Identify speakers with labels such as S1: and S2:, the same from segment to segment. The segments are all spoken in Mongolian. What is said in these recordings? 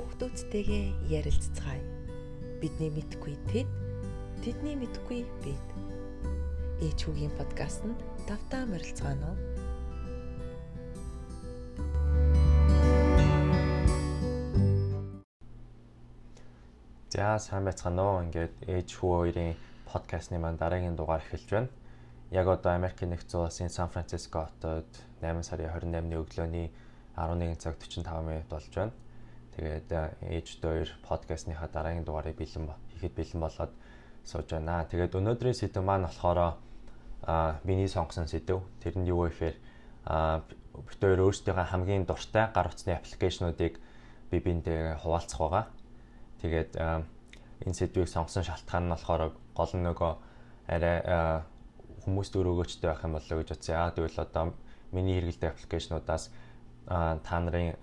S1: Хүүхдүүдтэйгээ ярилцгаая. Бидний мэдгүй тэд, тэдний мэдгүй бид. Ээч хүүгийн подкастт давтаа морилцгаано.
S2: За сайн байцгаана уу. Ингээд ээж хүү хоёрын подкастны маань дараагийн дугаар эхэлж байна. Яг одоо Америкийн нэгдсэн улсын Сан Франциско хотод 8 сарын 28-ны өглөөний 11 цаг 45 минут болж байна. Тэгээд ээж хоёр подкастныхаа дараагийн дугаарыг бэлэн хийхэд бэлэн болоод сууж байна. Тэгээд өнөөдрийн сэдэв маань болохоор а миний сонгосон сэдэв. Тэр нь юу вэ гэхээр а бид хоёр өөрсдийнхөө хамгийн дуртай гар утасны аппликейшнуудыг би биэндээ хуваалцах байгаа. Тэгээд энэ сэдвийг сонгосон шалтгаан нь болохоор гол нь нөгөө арай хүмүүст өрөөгөөчтэй байх юм болоо гэж бодсон. Яагаад гэвэл одоо миний хэрэгэлдэг аппликейшнуудаас та нарын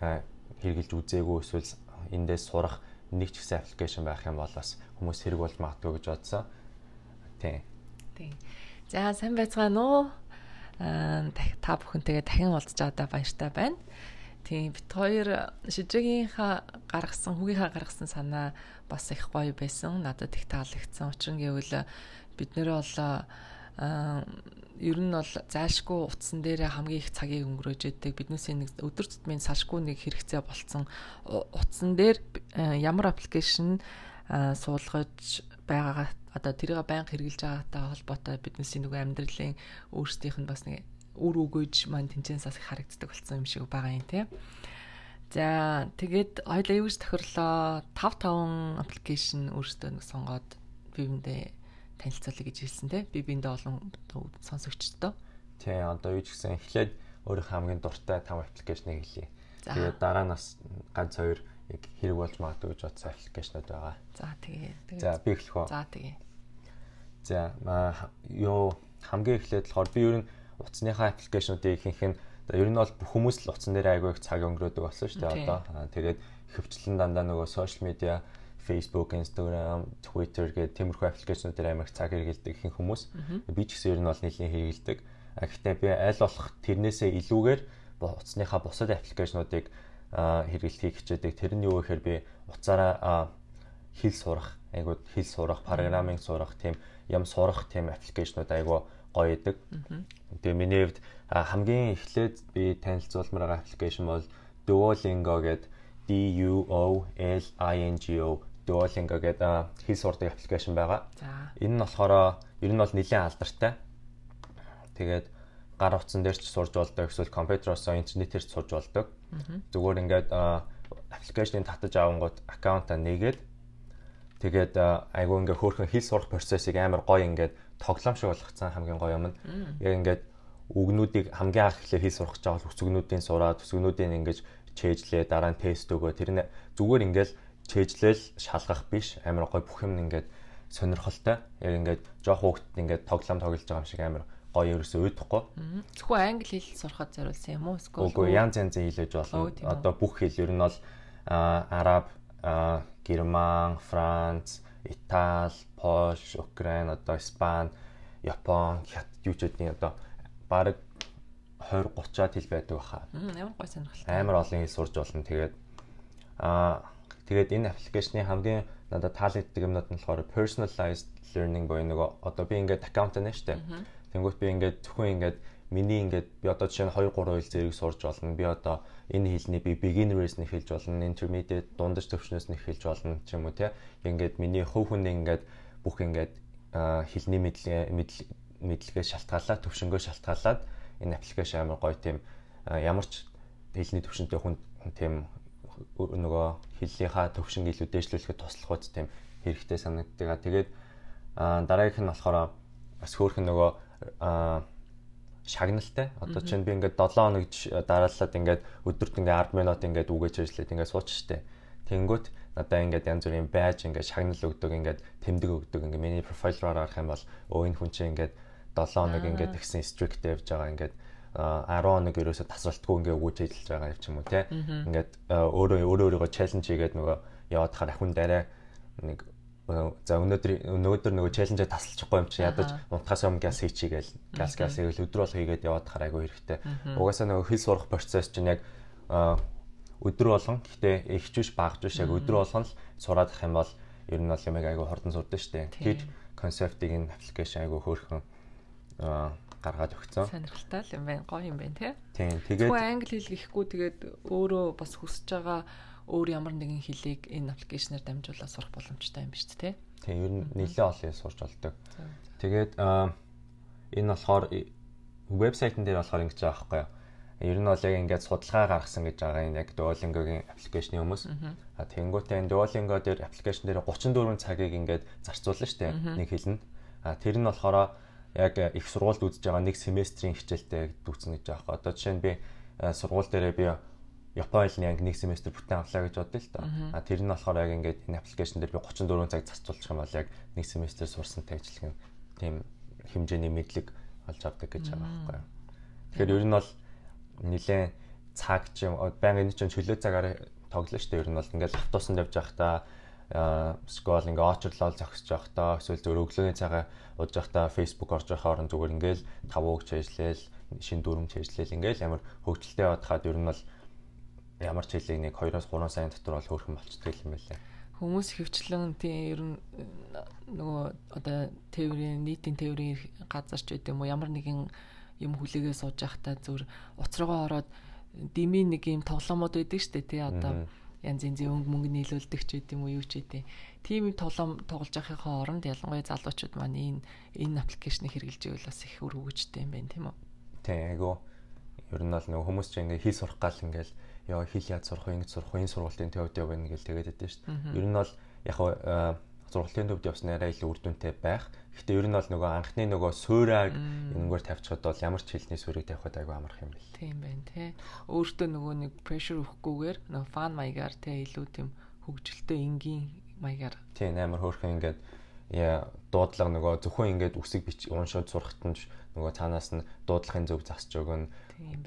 S2: хэрэгжилж үзээгүй эсвэл эндээс сурах нэг ч ихсэн аппликейшн байх юм бол бас хүмүүс хэрэг болж магадгүй гэж бодсон. Тийм.
S1: Тийм. За сайн байцгаана уу? Аа та бүхэнтэйгээ дахин уулзч байгаадаа баяртай байна. Тийм бит хоёр шижигийнхаа гаргасан хүүгийнхаа гаргасан санаа бас их гоё байсан. Надад их таалагдсан. Учир нь гэвэл бид нэрээ бол ер нь бол зайлшгүй утсан дээр хамгийн их цагийг өнгөрөөж яадаг биднээс нэг өдөр тутмын салшгүй нэг хэрэгцээ болцсон утсан дээр э, ямар аппликейшн суулгаж байгаагаа одоо тэрийг байнга хэрэгжилж байгаатай холбоотой биднээс нэг амьдралын өөрсдийнх нь бас нэг үр өгөөж маань тэнцэнсаас их харагддаг болсон юм шиг байгаа юм тий. За тэгээд хоёлаа юус тохирлоо 5 5 аппликейшн өөрсдөө нэг сонгоод бивэндээ танилцуулъя гэж хэлсэн те. Би биэндээ олон сонсогчдоо.
S2: Тий, одоо юу ч гэсэн эхлээд өөрийнхөө хамгийн дуртай 5 аппликейшнийг хэлье. Тэгээд дараа нь бас ганц хоёр яг хэрэг болж магадгүй гэж бодсон аппликейшнуд байгаа.
S1: За тэгээ.
S2: За би эхлэх үү?
S1: За тэгээ.
S2: За ёо хамгийн эхлээд болохоор би ер нь утасныхаа аппликейшнуудыг ихэнх нь ер нь бол хүмүүс л утсан дээр айгүй их цаг өнгөрөөдөг болсон шүү дээ одоо. Тэгээд хөвчлэн дандаа нөгөө сошиал медиа Facebook, Instagram, Twitter гэдэг тиймэрхүү аппликейшнуудаар амар цаг хэрэгэлдэг ихэнх хүмүүс. Би ч гэсэн ер нь бол нэлийн хэрэгэлдэг. Гэхдээ би аль болох тэрнээсээ илүүгээр утасныхаа бусад аппликейшнуудыг хэрэглэхийг хичээдэг. Тэр нь юу гэхээр би утсаараа хэл сурах, айгуу хэл сурах, программинг сурах, тийм ям сурах тийм аппликейшнууд айгуу гоё идэг. Тэгээ миний хувьд хамгийн эхлээд би танилцуулмаар байгаа аппликейшн бол Duolingo гэдэг D U O L I N G O Duolingo гэдэг хэл сурдаг аппликейшн байгаа.
S1: За.
S2: Энэ нь болохоор ер нь бол нэлээд алдартай. Тэгээд гар утсан дээр ч сурж болдог, эсвэл компьютероос интернетээр ч сурж болдог. Зүгээр ингээд аппликейшнийг татаж авангууд аккаунтаа нээгээд тэгээд айгуу ингээ хөөрхөн хэл сурах процессыг амар гоё ингээд тоглоом шиг болгоцсон хамгийн гоё юм нь. Яг ингээд үгнүүдийг хамгийн анх эхлээд хэл сурах гэж байгаа бол үсгнүүдийн сураад үсгнүүдийн ингэж чэйжлээ дараа нь тест өгөө тэр нь зүгээр ингээд чэйжлэл шалгах биш амар гой бүх юм ингээд сонирхолтой. Яг ингээд жоох хүүхдэд ингээд тоглоом тоглож байгаа юм шиг амар гоё ерөөсөө уйдахгүй.
S1: Зөвхөн англи хэл сурахад зориулсан юм уу?
S2: Эсвэл Үгүй янз янзын хэлэж болно. Одоо бүх хэл ер нь бол араб, герман, франц, итали, польш, украин, одоо испани, япон, хятад юу ч гэдгийг одоо баг 20 30-аад хэл байдаг баха.
S1: Ямар гой сонирхолтой.
S2: Амар олон хэл сурж болно. Тэгээд аа Тэгээд энэ аппликейшны хамгийн надад таалагддаг юмнууд нь болохоор personalized learning буюу нөгөө одоо би ингээд аккаунт байна дээ. Тэнгүүт би ингээд зөвхөн ингээд миний ингээд би одоо жишээ нь 2 3 хэл зэрэг сурж болно. Би одоо энэ хэлний би beginner-ээс нь эхэлж болно, intermediate, дундаж төвшнөөс нь эхэлж болно ч юм уу тий. Ингээд миний хувь хүн ингээд бүх ингээд хэлний мэдлэгээ мэдлэгээ шалтгаалаад төвшнгөө шалтгаалаад энэ аппликейшн амар гоё тийм ямар ч хэлний төвшөнтэй хүн тийм нөгөө хэллийнхаа төвшин илүү дээшлүүлэхэд туслах үст тийм хэрэгтэй санагддаг. Тэгээд дараагийнх нь болохоор бас хөөхөн нөгөө шагналтай. Одоо чинь би ингээд 7 хоног дараалаад ингээд өдөрт ингээд 10 минут ингээд үгэж ажиллаад ингээд сууч штэ. Тэнгүүт надаа ингээд янз бүрийн байж ингээд шагнал өгдөг ингээд тэмдэг өгдөг ингээд миний профайл руу арах юм бол өө энэ хүн чинь ингээд 7 хоног ингээд тэгсэн strict явж байгаа ингээд 10 хоног ерөөсө тасралтгүй ингээ өгөөж ажиллаж байгаа юм ч юм уу те. Ингээд өөрөө өөрөө өөрийгөө чаленж хийгээд нөгөө яваад хахаар ахын дараа нэг за өнөөдөр өнөөдөр нөгөө чаленжээ тасалчихгүй юм чи ядаж унтахаас өмнө газ хийчихгээл газ газ хийгээл өдөр бол хийгээд яваад хахаар айгүй хэрэгтэй. Угаасаа нөгөө хэл сурах процесс чинь яг өдөр болгон гэхдээ ихч биш багж биш яг өдөр болгон л сураад ах юм бол ер нь бол юм айгүй хурдан сурдаг дээ. Тэр концептыг энэ аппликейшн айгүй хөөрхөн аа гаргаад өгсөн.
S1: Сонирхолтой юм байна. Гоё юм байна тий.
S2: Тийм. Тэгээд
S1: англи хэл гэхгүй тэгээд өөрөө бас хүсэж байгаа өөр ямар нэгэн хэлийг энэ аппликейшнээр дамжуулаад сурах боломжтой юм биш үү тий.
S2: Тийм ер нь нэлээд олон сурч болдог. Тэгээд энэ болохоор вебсайтн дээр болохоор ингэж байгаа байхгүй юу? Ер нь бол яг ингээд судалгаа гаргасан гэж байгаа энэ яг Duolingo-гийн аппликейшны хүмүүс. А тэнгуүтээ энэ Duolingo дээр аппликейшн дээр 34 цагийг ингээд зарцуулна шүү дээ. Нэг хэлэнд. А тэр нь болохоор яг их сургуульд үзэж байгаа нэг семестрийн хичээлтэй дүүцэн гэж байгаа. Одоо жишээ нь би сургууль дээрээ би Японы хэлний анги нэг семестр бүтэн авлаа гэж бодъё л да. А тэр нь болохоор яг ингээд энэ аппликейшн дээр би 34 цаг зарцуулчих юм бол яг нэг семестр сурсантай ажиллах тийм хэмжээний мэдлэг олж авдаг гэж байгаа байхгүй юу. Тэгэхээр ер нь бол нилээн цаг ч юм байнга энэ чинь чөлөө цагаар тоглоно шүү дээ. Ер нь бол ингээл автобусанд явж байхдаа скол ингээ очрлол зогсож байхдаа эсвэл зөв өглөөний цагаа удаж байхдаа Facebook орж байхаа орон зүгээр ингээл тавуугч ажиллал шин дүрмж ажиллал ингээл ямар хөгжилтэй явахад ер нь бол ямар ч хэлийг нэг 2-3 сарын дотор бол хөөрхөн болцдог юм байлаа.
S1: Хүмүүс хөвчлэн тийм ер нь нөгөө одоо тээврийн нийтийн тээврийн газар ч гэдэг юм уу? Ямар нэгэн юм хүлээгээ сууж байхдаа зүр уцруугаа ороод дими нэг юм тоглоомод байдаг штэ тий одоо янз янзын өнгө мөнгө нийлүүлдэг ч гэдэг юм уу юу ч гэдэг. Тийм тоглоом тоглож байхынхаа оронд ялангуяа залуучууд маань энэ энэ аппликейшнийг хэрэгжилж байвал бас их үр хөвгчтэй юм байна тийм үү?
S2: Тийм айгу. Ер нь бол нөгөө хүмүүс ч ингээ хэл сурах гал ингээл яа хэл яд сурах ингэж сурах энэ сургуулийн төвд явна гэж тэгээд байдсан шүү дээ. Ер нь бол яг сургуулийн төвд явсан арай илүү үр дүнтэй байх. Гэхдээ ер нь бол нөгөө анхны нөгөө суурийг энэгээр тавьчихад бол ямар ч хэлний суурийг тавихад айгүй амарх юм бэл.
S1: Тийм байна тий. Өөртөө нөгөө нэг pressure өгөхгүйгээр нөгөө фан маягаар тий илүү тийм хөгжилтэй энгийн маягаар.
S2: Тийм амар хөөрхөн ингээд яа дуудлага нөгөө зөвхөн ингээд үсэг бич уншаад сурахт нь нөгөө цаанаас нь дуудлагын зөв засч өгөн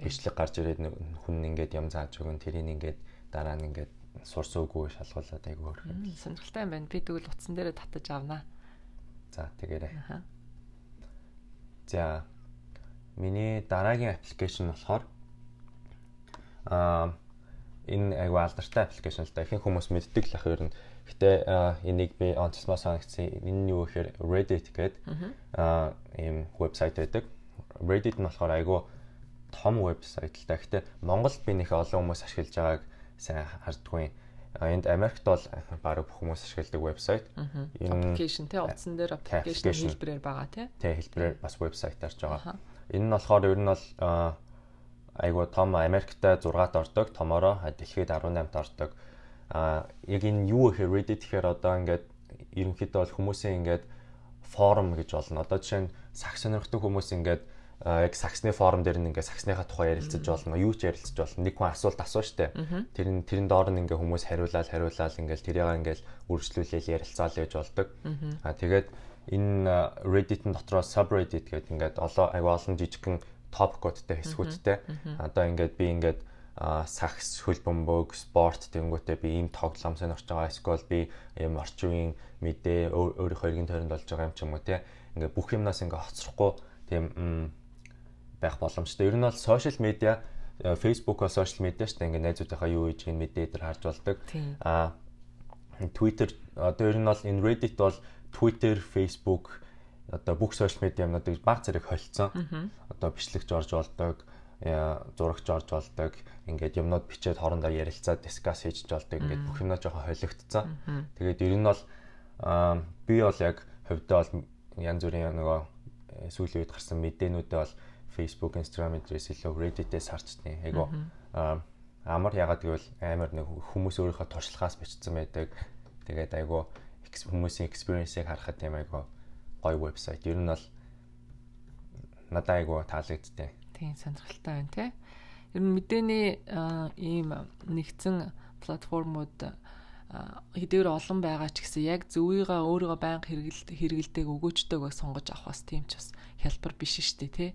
S2: бичлэг гарч ирээд хүн ингээд юм зааж өгөн тэрийг ингээд дараа нь ингээд сурсуугүй шалгуулад айгүй хөөрхөн.
S1: Сонирхолтой юм байна. Би тэгвэл утсан дээрээ татаж авнаа.
S2: За тэгээрэй. За миний дараагийн аппликейшн болохоор аа энэ айгүй алдартай аппликейшн л да. Ихэнх хүмүүс мэддэг л ах ер нь. Гэтэ энийг би онцлмоо санагдсан. Энэ нь юу гэхээр Reddit гэдэг аа ийм вебсайт байдаг. Reddit нь болохоор айгүй том вебсайт л да. Гэтэ Монголд би нэх олон хүмүүс ашиглаж байгааг сайн хардггүй. Энд Америкт бол баг бүх хүмүүс ашигладаг вебсайт.
S1: Энэ аппликейшн тий утсан дээр аппликейшн хэлбэрээр байгаа тий.
S2: Тий хэлбэрээр бас вебсайтаарч байгаа. Энэ нь болохоор ер нь бол айгуу том Америктай 6-т ордог, томороо дэлхийд 18-т ордог. А яг энэ юу гэхээр Reddit гэхээр одоо ингээд ерөнхийдөө бол хүмүүсийн ингээд форум гэж болно. Одоо жишээ нь сагс сонирхдаг хүмүүс ингээд яг саксны форум дээр нь ингээ саксныхаа тухай ярилцаж болно. Юу ч ярилцаж болно. Нэг хүн асуулт асуу штэ. Тэр нь тэрэн доор нь ингээ хүмүүс хариулаад хариулаад ингээл тэрийг ингээл үргэлжлүүлээл ярилцаал гэж болдог. Аа тэгээд энэ Reddit-ын дотроо subreddit гэдэг ингээд олон аяга олон жижигхэн топикуудтай хэсгүүдтэй. Одоо ингээд би ингээд сакс хөлбөмбөг спорт тэнгуүтээ би ийм тоглоом сонирхож байгаа эсвэл би ийм орчин үеийн мэдээ өөрийнхөө эргэн тойронд болж байгаа юм ч юм уу те ингээ бүх юмнаас ингээ хоцрохгүй тийм байх боломжтой. Ер нь бол сошиал медиа Facebook бол сошиал медиа шүү дээ. Ингээ найзуудынхаа юу хийж гин мэдээ дээр харж болдог. Аа Twitter одоо ер нь бол энэ Reddit бол Twitter, Facebook одоо бүх сошиал медиа юмнуудыг баг зэрэг холцсон. Одоо бичлэгч орж болдог, зурагч орж болдог. Ингээд юмнууд бичээд хоорондоо ярилцаад дискас хийж болдог. Ингээд бүх юмнаа жоохон холигдсон. Тэгээд ер нь бол би бол яг хувьдаа бол янз бүрийн нөгөө э, сүүлийн үед гарсан мэдээнүүдээ бол Facebook, Instagram эдрээс илүү Reddit-ээс харчтیں۔ Айгу амар ягаад гэвэл амар нэг хүмүүс өөрийнхөө туршлагаас бичсэн байдаг. Тэгээд айгу хүмүүсийн experience-ийг харахад тийм айгу гоё вебсайт. Ер нь бол надад айгу таалагдтыг.
S1: Тийм сонирхолтой байна те. Ер нь мэдээний ийм нэгдсэн платформуд хэдийгээр олон байгаа ч гэсэн яг зөвийгөө өөрийгөө байнга хэрэгэлдэг хэрэгэлдэг өгөөчтэйг сонгож авах бас тийм ч бас хялбар биш шүү дээ тий.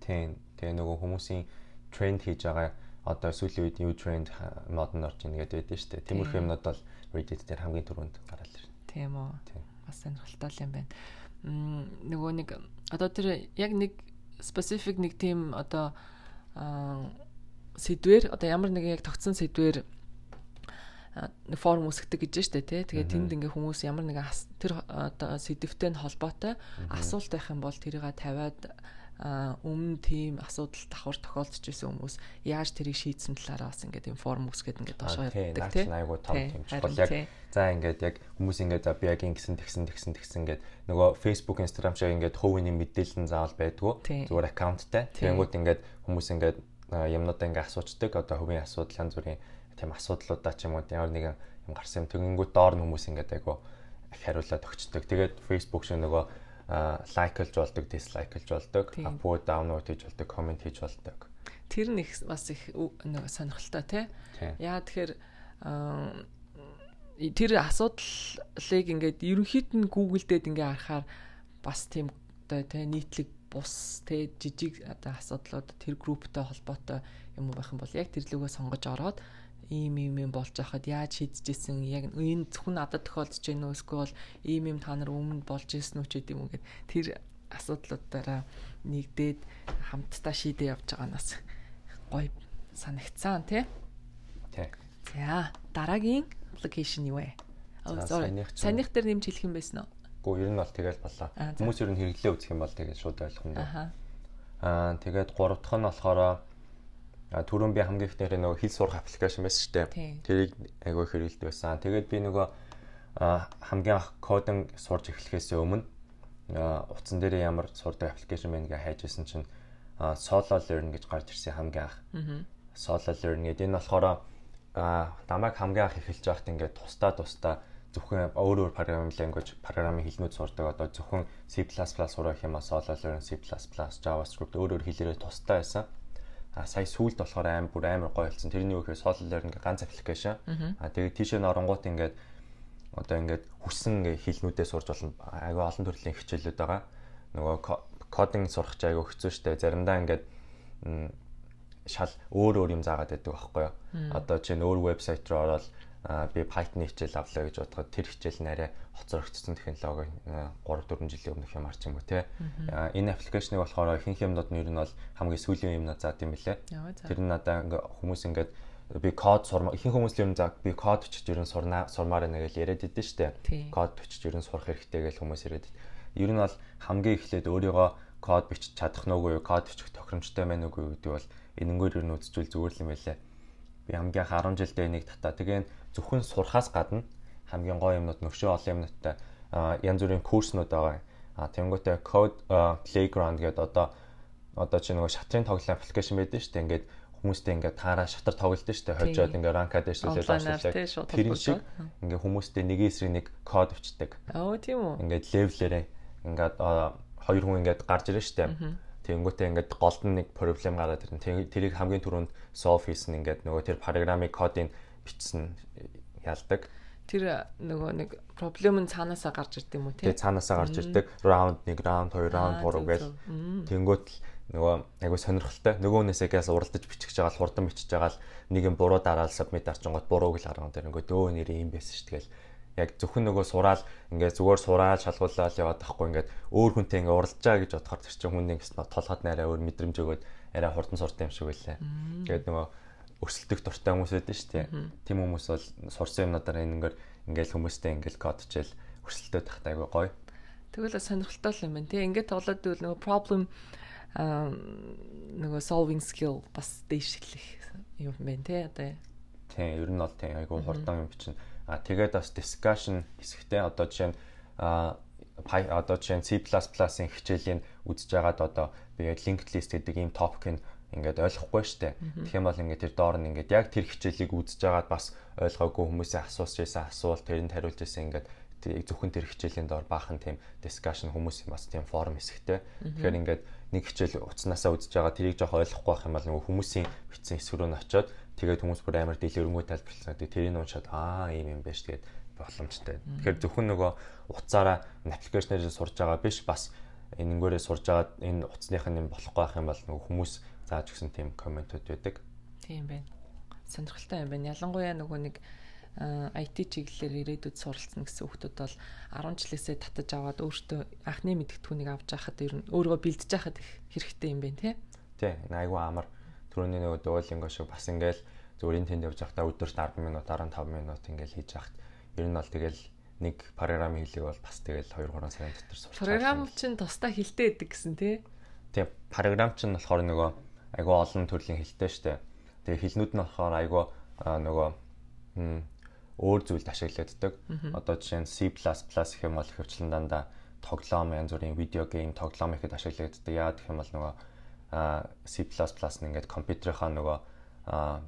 S2: Тийм. Тэгээ нөгөө хүмүүсийн тренд хийж байгаа одоо сүүлийн үед new trend мод нь орж ийн гэдэг байдаг шүү дээ. Тиймэрхүү юмнууд бол Reddit дээр хамгийн түрүүнд гараад ирнэ.
S1: Тийм үү. Бас сонирхолтой юм байна. Нөгөө нэг одоо тэр яг нэг specific нэг тийм одоо сэдвэр одоо ямар нэгэн яг тогтсон сэдвэр нэг форум үсгдэг гэж штэ тий. Тэгээд тэнд ингээ хүмүүс ямар нэгэн тэр одоо сэдвтэй нь холбоотой асуулт байх юм бол тэрийг тавиад өмнө тийм асуудал давхар тохиолдож исэн хүмүүс яаж тэрийг шийдсэн талаараа бас ингээд юм форм үсгээд ингээд доошоо
S2: явдаг тийм айгуу том тийм чухал. яг за ингээд яг хүмүүс ингээд за би яг ингэсэн тэгсэн тэгсэн тэгсэн ингээд нөгөө Facebook Instagram шиг ингээд хувийн мэдээлэл нь заавал байдгүй. Зүгээр аккаунттай. Тэгэнгүүт ингээд хүмүүс ингээд юмнуудаа ингээд асуучдаг. Одоо хувийн асуудал янз бүрийн тийм асуудлуудаа ч юм уу ямар нэгэн юм гарсан юм. Тэгэнгүүт доор нь хүмүүс ингээд айгуу хариулаад өгчдөг. Тэгээд Facebook шиг нөгөө лайклж болдог, дислайклж болдог, апуу даунлоад хийж болдог, комент хийж болдог.
S1: Тэр нь их бас их нэг сонирхолтой тий. Яа тэгэхээр тэр асуудлыг ингээд ерөнхийд нь Google дээр ингээ харахаар бас тийм одоо тий нийтлэг бус тий жижиг одоо асуудлууд тэр групптэй холбоотой юм байх юм бол яг тэр лүгөө сонгож ороод ийм ийм юм болж байхад яаж шийдчихсэн яг энэ зөвхөн надад тохиолдож байна уу эсвэл ийм ийм та нар өмнө болж ирсэн үү гэдэг юм гэд тэр асуудлуудаараа нэгдээд хамтдаа шийдээ явж байгаанаас гоё санагцсан тий.
S2: Тий.
S1: За дараагийн аппликейшн юу вэ? Санийх дээр нэмж хэлэх юм байсан уу?
S2: Гүү ер нь бол тэгэл болоо. Хүмүүс ер нь хэрэглээ үзэх юм бол тэгээд шууд юм даа. Аа тэгээд гурав дахь нь болохоор түрүүн би хамгийн ихнийхээ нөгөө хэл сурах аппликейшн байсан шүү дээ. Тэрийг айгүй хэрэгэлдэг байсан. Тэгээд би нөгөө хамгийн анх кодинг сурж эхлэхээс өмнө утсан дээр ямар сурдаг аппликейшн байна гэж хайжсэн чинь solo learn гэж гарч ирсэн хамгийн анх. Solo learn гэдэг энэ болохоор намайг хамгийн анх эхэлж байхад ингээд тусдаа тусдаа зөвхөн өөр өөр programming language програмын хэлнүүд сурдаг одоо зөвхөн C++ сурах юм а solo learn C++ JavaScript өөр өөр хэлээрээ тусдаа байсан. А сая сүулт болохоор амар бүр амар гоё болсон. Тэрний гэхээр Solid ингээ ганц аппликейшн. А тэгээд тийшээ норонгууд ингээд одоо ингээд хүссэн хэлнүүдээ сурж болно. Айгүй олон төрлийн хичээлүүд байгаа. Нөгөө кодинг сурах ч айгүй хэцүү шттэ. Заримдаа ингээд шал өөр өөр юм заагаад байдаг байхгүй юу. Одоо чинь өөр вебсайт руу ороод би Python хичээл авлаа гэж бодоход тэр хичээл нь арай хоцрогдсон технологи 3 4 жилийн өмнөх юм арч юм уу те. Энэ аппликейшнийг болохоор ихэнх юмнууд нь ер нь бол хамгийн сүүлийн юмнууд заад юм билэ. Тэр нь надаа ингээ хүмүүс ингээд би код сурмаа ихэнх хүмүүс л ер нь за би код бичиж ер нь сурнаа сурмаар байна гэж яриад идэв штэ. Код бичиж ер нь сурах хэрэгтэй гэж хүмүүс яриад. Ер нь бол хамгийн эхлээд өөрийгөө код бичиж чадах нүггүй код бичих тохиромжтой байна уу гэдэг бол энэнгээр ер нь үзчихвэл зүгээр л юм байлаа. Би хамгийн 10 жилдээ энийг татаа. Тэгээ зөвхөн сурахаас гадна хамгийн гоё юмнууд нөхшөө олон юмнуудтай янз бүрийн курснууд байгаа. А тэнгуүтэй code playground гэдэг одоо одоо чи нөгөө шатрын тоглоом аппликейшн байдаг шүү дээ. Ингээд хүмүүстэй ингээд таараа шатар тоглолдог шүү дээ. Хожоод ингээд ранкад дэвшүүлээд
S1: авчихдаг.
S2: Тэр шиг ингээд хүмүүстэй нэг эсрэг нэг код өчтдөг.
S1: Оо тийм үү.
S2: Ингээд левлэрээ ингээд хоёр хүн ингээд гарч ирэн шүү дээ. Тэнгүүтээ ингээд голд нь нэг проблем гараад ирнэ. Тэрийг хамгийн түрүүнд solve хийсэн ингээд нөгөө тэр программын кодыг бичсэн ялдаг.
S1: Тэр нөгөө нэг проблем нь цаанаасаа гарч ирд юм уу
S2: тий? Тэгээ цаанаасаа гарч ирдэг. Раунд 1, раунд 2, раунд 3 гэл. Тэнгүүт л нөгөө айгу сонирхолтой. Нөгөөнөөсөө гээс уралдаж бичих гэж байгаа л хурдан бичиж байгаа л нэг юм буруу дараал сабмит арчингууд бурууг л гаргана тэр нөгөө дөө нэр юм байсан шүү тэгэл яг зөвхөн нөгөө сураал ингээд зүгээр сураал шалгуулаад яваад тахгүй ингээд өөр хүнтэй ингээд уралдажаа гэж бодохоор тэр чинь хүн ингээд толгойд нэрээ өөр мэдрэмж өгөөд арай хурдан сурт юм шиг байлаа. Тэгээд нөгөө өрсөлдөх дуртай хүмүүс байдаг шүү дээ. Тим хүмүүс бол сурсан юмнуудаар энэгээр ингээл хүмүүстэй ингээл код хичээл өрсөлдөд тахтай айгүй гоё.
S1: Тэгвэл сонирхолтой юм байна тий. Ингээд тоглоод бол нөгөө problem нөгөө solving skill бас дэвшиглэх юм байна тий. Одоо
S2: тий ер нь бол тий айгүй хурдан юм бичнэ. А тэгээд бас discussion хэсэгтээ одоо жишээ нь одоо жишээ нь C++-ийн хичээлийн үзэж байгаад одоо би linked list гэдэг ийм нь ингээд ойлгохгүй штэ. Тэгэх юм бол ингээд тэр доор нь ингээд яг тэр хичээлийг үзэж байгаад бас ойлгоогүй хүмүүсийн асууж байсан асуулт тэрэнд хариулж байсан ингээд зөвхөн тэр хичээлийн доор баахан тийм discussion хүмүүсийн бас тийм форум хэсэгтэй. Тэгэхээр ингээд нэг хичээл утаснасаа үзэж байгаа тэрийг жоох ойлгохгүй байх юм бол нөгөө хүмүүсийн бичсэн хэсэг рүү очиод тэгээд хүмүүс бүр амар дэлгэрэнгүй тайлбарласан. Тэгээд тэрийг уншаад аа ийм юм байна шүү тэгээд боломжтой. Тэгэхээр зөвхөн нөгөө утсаараа аппликейшнээр сурж байгаа биш бас энэнгээрээ сурж байгаа энэ утасных нь юм болохгүй байх юм бол нөгөө хүмүүс зааж өгсөн тийм комментууд байдаг.
S1: Тийм байна. Сонирхолтой юм байна. Ялангуяа нөгөө нэг IT чиглэлээр ирээдүйд суралцсан гэсэн хүмүүс бол 10 жилээсээ татаж аваад өөртөө анхны мэдгэдэгтүүнийг авч яхад ер нь өөрийгөө бэлдэж яхад их хэрэгтэй юм байна тий.
S2: Тий, айгүй амар түрүүний нөгөө Duolingo шиг бас ингээл зүгээр тэнд явж байхдаа өдөрт 10 минут 15 минут ингээл хийж яхад ер нь бол тэгэл нэг програм хийлэг бол бас тэгэл 2 3 сарын дотор сурч.
S1: Програм чинь тусдаа хилтэй байдаг гэсэн тий.
S2: Тийм програм чинь болохоор нөгөө айгүй олон төрлийн хилтэй штэ. Тэгээ хилнүүд нь болохоор айгүй нөгөө өөр зүйлд ашиглагддаг. Одоо жишээ нь C++ гэх юм бол хөвчлэн дандаа тоглоом янз бүрийн видео гейм тоглоом ихэд ашиглагддаг. Яагаад гэх юм бол нөгөө C++ нь ингээд компьютерийнхаа нөгөө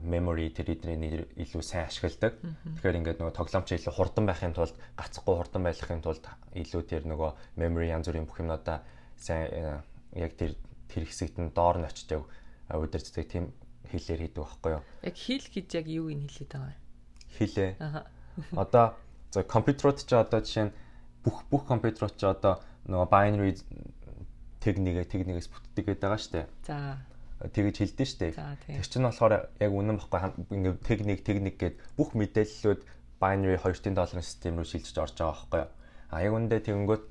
S2: memory тэр эдний илүү сайн ашигладаг. Тэгэхээр ингээд нөгөө тоглоомч илүү хурдан байхын тулд гацхгүй хурдан байхын тулд илүү тэр нөгөө memory янз бүрийн бүх юмнуудаа сайн яг тэр тэр хэсэгт нь доор нь очиж удирддаг тийм хэлээр хийдэг байхгүй юу?
S1: Яг хэл гэж яг юу ин хэлээд байгаа юм?
S2: Хэлээ. Одоо за компьютерууд ч одоо жишээ нь бүх бүх компьютерууд ч одоо нөгөө binary техникээ техникээс бүтдэг гэдэг байгаа шүү дээ.
S1: За
S2: тэгэж хэлдэж штэ. Тэр чинь болохоор яг үнэн баггүй ингээд техник техник гэд бүх мэдээллүүд binary 2-ын долларын систем рүү шилжиж орж байгаа байхгүй юу? А яг үндэ тэгэнгүүт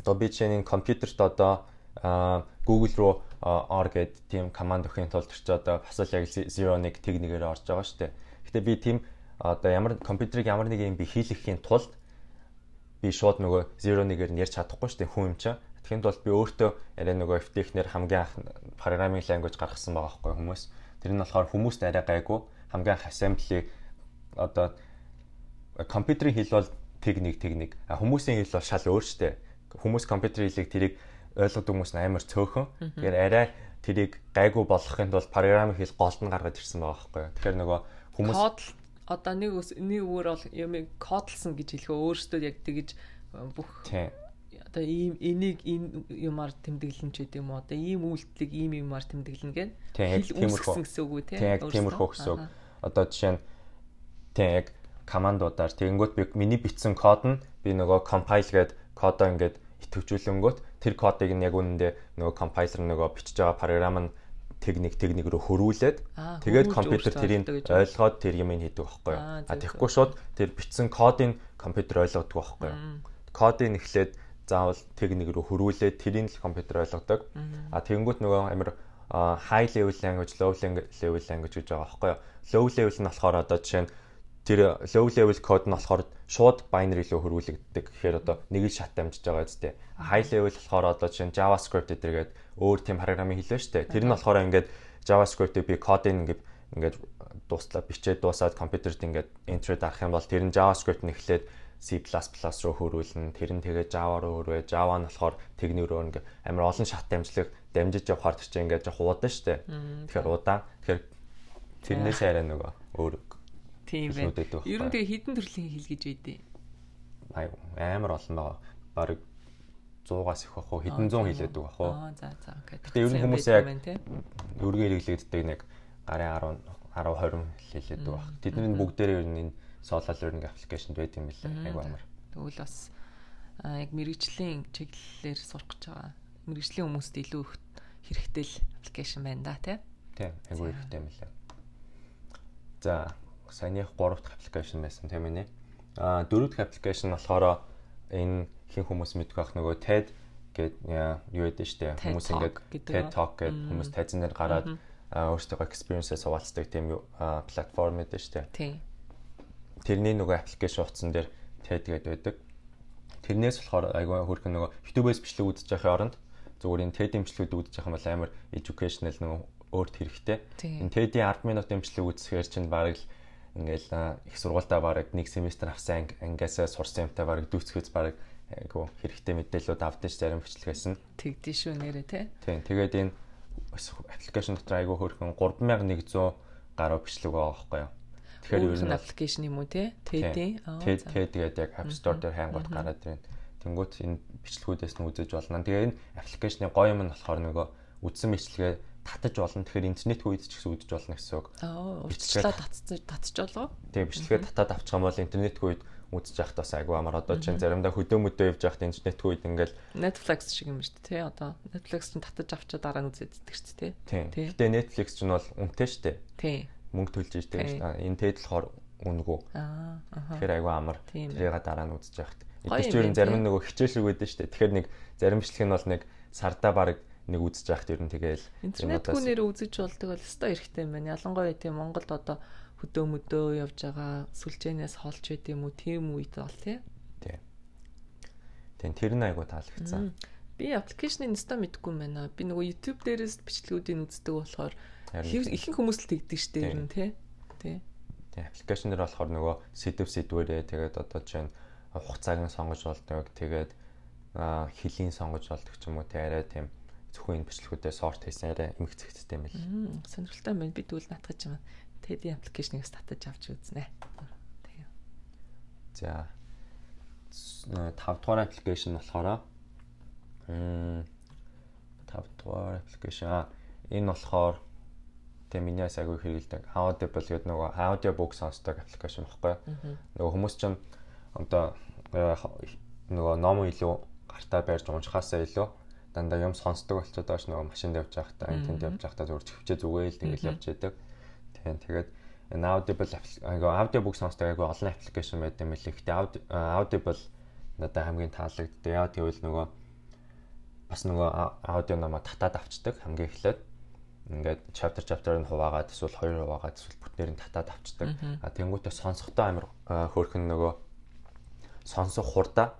S2: одоо би чинь компьютерт одоо Google руу or гэд тийм команд өгөхийн тулд ч одоо бас л яг 0-1 техникээр орж байгаа шүү дээ. Гэтэ би тийм одоо ямар компьютерыг ямар нэг юм би хийлгэхийн тулд би шууд нөгөө 0-1-ээр нь ярьж чадахгүй шүү дээ хүн юм чаа. Тэгэхэд бол би өөртөө арай нөгөө FTX-нэр хамгийн анх programming language гаргасан байгаа байхгүй хүмүүс. Тэр нь болохоор хүмүүст арай гайгүй хамгийн анх assembly одоо компьютерийн хэл бол техник техник. А хүмүүсийн хэл бол шал өөр дээ. Хүмүүс компьютерийн хэлийг тэрийг ойлгодог хүмүүс амар цөөхөн. Тэгэхээр арай тэрийг гайгүй болгохын тулд програмын хэл голд нь гаргаж ирсэн байгаа байхгүй. Тэгэхээр нөгөө
S1: хүмүүс код одоо нэг нэг өөр бол юмыг кодлсон гэж хэлэхөө өөрөөсөө яг тэгэж бүх одоо ийм энийг энэ юмар тэмдэглэн ч гэдэм үү одоо ийм үйлдэлийг ийм юмар тэмдэглэн гэн
S2: хэл үүсгэсэн
S1: гэсэн үг үү те
S2: яг тиймэрхүү гэсэн үг. Одоо жишээ нь тийм яг командуудаар тэгэнгүүт би миний бичсэн код нь би нөгөө compile гээд кодоо ингээд идэвхжүүлэнгүүт тэр кодыг нь яг үнэндээ нөгөө компайлер нөгөө бичиж байгаа програм нь техник техник рүү хөрвүүлээд тэгээд компьютер тэрийг ойлгоод тэр юм хийдэг байхгүй юу. А тэгэхгүй шууд тэр бичсэн кодыг компьютер ойлгодог байхгүй юу. Кодыг нэхлээд заавал техник рүү хөрвүүлээд тэрийг л компьютер ойлгодог. А тэгэнгүүт нөгөө амар high level language, low level language гэж байгаа байхгүй юу. Low level нь болохоор одоо жишээ нь тэр low level код нь болохоор шууд binary руу хөрвүүлэгддэг. Тэгэхээр одоо нэг л шат амжиж байгаа үстэй. High level болохоор одоо чинь JavaScript гэдэргээд өөр тийм програмын хэлээ штэ. Тэр нь болохоор ингээд JavaScript-ийг би кодыг ингээд ингээд дуслаа бичээд дуусаад компьютерт ингээд enter дарах юм бол тэр нь JavaScript нь эхлээд C++ руу хөрвүүлнэ. Тэр нь тэгээ Java руу хөрвөө. Java нь болохоор техник рүү ингээд амар олон шат амжлаг дамжиж явахаар тэр чинь ингээд жоох удаан штэ. Тэгэхээр удаан. Тэгэхээр тэрнээс арай нөгөө өөр
S1: Тийм байна. Ер нь тэгээ хідэн төрлийн хэл гэж байдیں۔
S2: Амар олон байгаа. Бараг 100-аас их бах уу хэдэн зуун хэлээдэг бах уу.
S1: Аа за за окей.
S2: Гэтэ ер нь хүмүүс яг өргөн хэрэглэгддэг нэг гарын 10 10 20 хэлээдэг бах. Тэдний бүгдээрээ ер нь энэ Solal learning application байт юм билээ. Айгу амар.
S1: Тэгвэл бас яг мэрэгжлийн чиглэлээр сурах гэж байгаа. Мэрэгжлийн хүмүүст илүү их хэрэгтэй л аппликейшн байна да тий.
S2: Тийм, айгу хэрэгтэй юм билээ. За, саяных 3 дахь аппликейшн байсан тийм ээ. Аа 4 дахь аппликейшн болохоор энэ хин хүмүүс мэдэх байх нөгөө TED гээд юу яд штэ хүмүүс ингээд TED Talk гээд хүмүүс тайзан дээр гараад өөрсдөө experience-ээ суулцдаг тийм платформ гэдэг штэ. Тэрний нөгөө аппликейшн утсан дээр TED гээд байдаг. Тэрнээс болохоор айгүй хөрхэн нөгөө YouTube-ээс бичлэг үзэж байхын оронд зүгээр энэ TED имжлэгүүд үзэж байх юм бол амар educational нөгөө өөрт хэрэгтэй. Энэ TED-ийн 10 минут имжлэг үзэхээр чинь бараг л ингээл их сургуультаа бараг нэг семестр авсан ангиасаа сурсан юмтай бараг дүүцгэц бараг айгу хэрэгтэй мэдээлэлүүд авдаж зарим бичлэгээс нь
S1: тэгдэж шүү нэрэ тий.
S2: Тийм тэгээд энэ аппликейшн дотор айгу хөрхөн 3100 гаруй бичлэг байгаа байхгүй юу.
S1: Тэгэхээр ер нь аппликейшн юм уу тий? Тэдийн.
S2: Тэд тэгээд яг App Store дээр хайнгууд гараад ирэн. Тэнгүүт энэ бичлэгүүдээс нь үзэж болно. Тэгээ энэ аппликейшны гоё юм нь болохоор нөгөө үдсэн бичлэгээ татаж болно. Тэгэхээр интернет хүйд ч гэсэн үзэж болно гэсэн үг.
S1: Аа, урьдчилаа татчих татчих болов.
S2: Тийм, бичлэгээ татаад авчих юм бол интернет хүйд үзэж явахд бас айгүй амар одоо чинь заримдаа хөдөө мөдөө явж явахд интернет хүйд ингээл
S1: Netflix шиг юм шүү дээ тий одоо Netflix чинь татаж авчаа дараа нь үзээд идэх ч тий.
S2: Тийм. Гэтэ Netflix чинь бол үнэтэй шүү дээ.
S1: Тий.
S2: Мөнгө төлж ийжтэй шүү дээ. Энэ тэд болохоор үнэгүй.
S1: Аа.
S2: Тэгэхээр айгүй амар. Тэрийг дараа нь үзэж явахд. Эдгээр чинь зарим нь нөгөө хичээл шиг байдаг шүү дээ. Тэгэхээр нэг зарим бичлэг нь бол нэг сардаа баг нэг үзэж яхад ер нь тэгээл
S1: интернет хүнээр үзэж болдог бол өстой эрэхтэй юм байна. Ялангуяа тийм Монголд одоо хөдөө мөдөө явж байгаа сүлжээнээс холж байд юм уу тийм үед бол тий.
S2: Тий. Тэн тэр нь айгу таалагдсан.
S1: Би аппликейшнийг өстой мэдгүй юм байна. Би нөгөө YouTube дээрээс бичлэгүүдийг үздэг болохоор ихэнх хүмүүс л тэгдэг штэ ер нь тий. Тий.
S2: Тий. Аппликейшн дээр болохоор нөгөө сэдв сэдвэрээ тэгээд одоо чинь хугацааг нь сонгож болдог. Тэгээд хилийн сонгож болдог ч юм уу тий арай тийм зөвхөн энэ бичлэгүүдээ сорт хийсэн арай эмх зэгцтэй юм
S1: байна. Сонирхолтой байна. Би тэгвэл наатгаж юм. Teddy аппликейшнийг татаж авч үзнэ. Тэгээ.
S2: За 5 дугаар аппликейшн болохоор м 5 дугаар аппликейшн энэ болохоор тэгээ миний айгүй хэрэгэлдэг Audible гэдэг нөгөө бук сонсдог аппликейшн баггүй. Нөгөө хүмүүс чинь одоо э, нөгөө ном илүү гартаа барьж уншихаасаа илүү дандаа юм сонсдог болчиход байгаа ш нөгөө машинд явж байхдаа тэнд явж байхдаа зүгээр чивчээ зүгээл тэгэл явж яадаг. Тийм тэгээд энэ Audible айгаа аудиобук сонсдог айгаа олон аппликейшн байд юм лээ. Гэтэ Audible надад хамгийн таалагддаг. Яа гэвэл нөгөө бас нөгөө аудио намаа татаад авчдаг хамгийн эхлээд ингээд chapter chapter-ыг хуваагаад эсвэл хоёр хуваагаад эсвэл бүтнээр нь татаад авчдаг. А тэнгуүтээ сонсохдоо амар хөөрхөн нөгөө сонсох хурдаа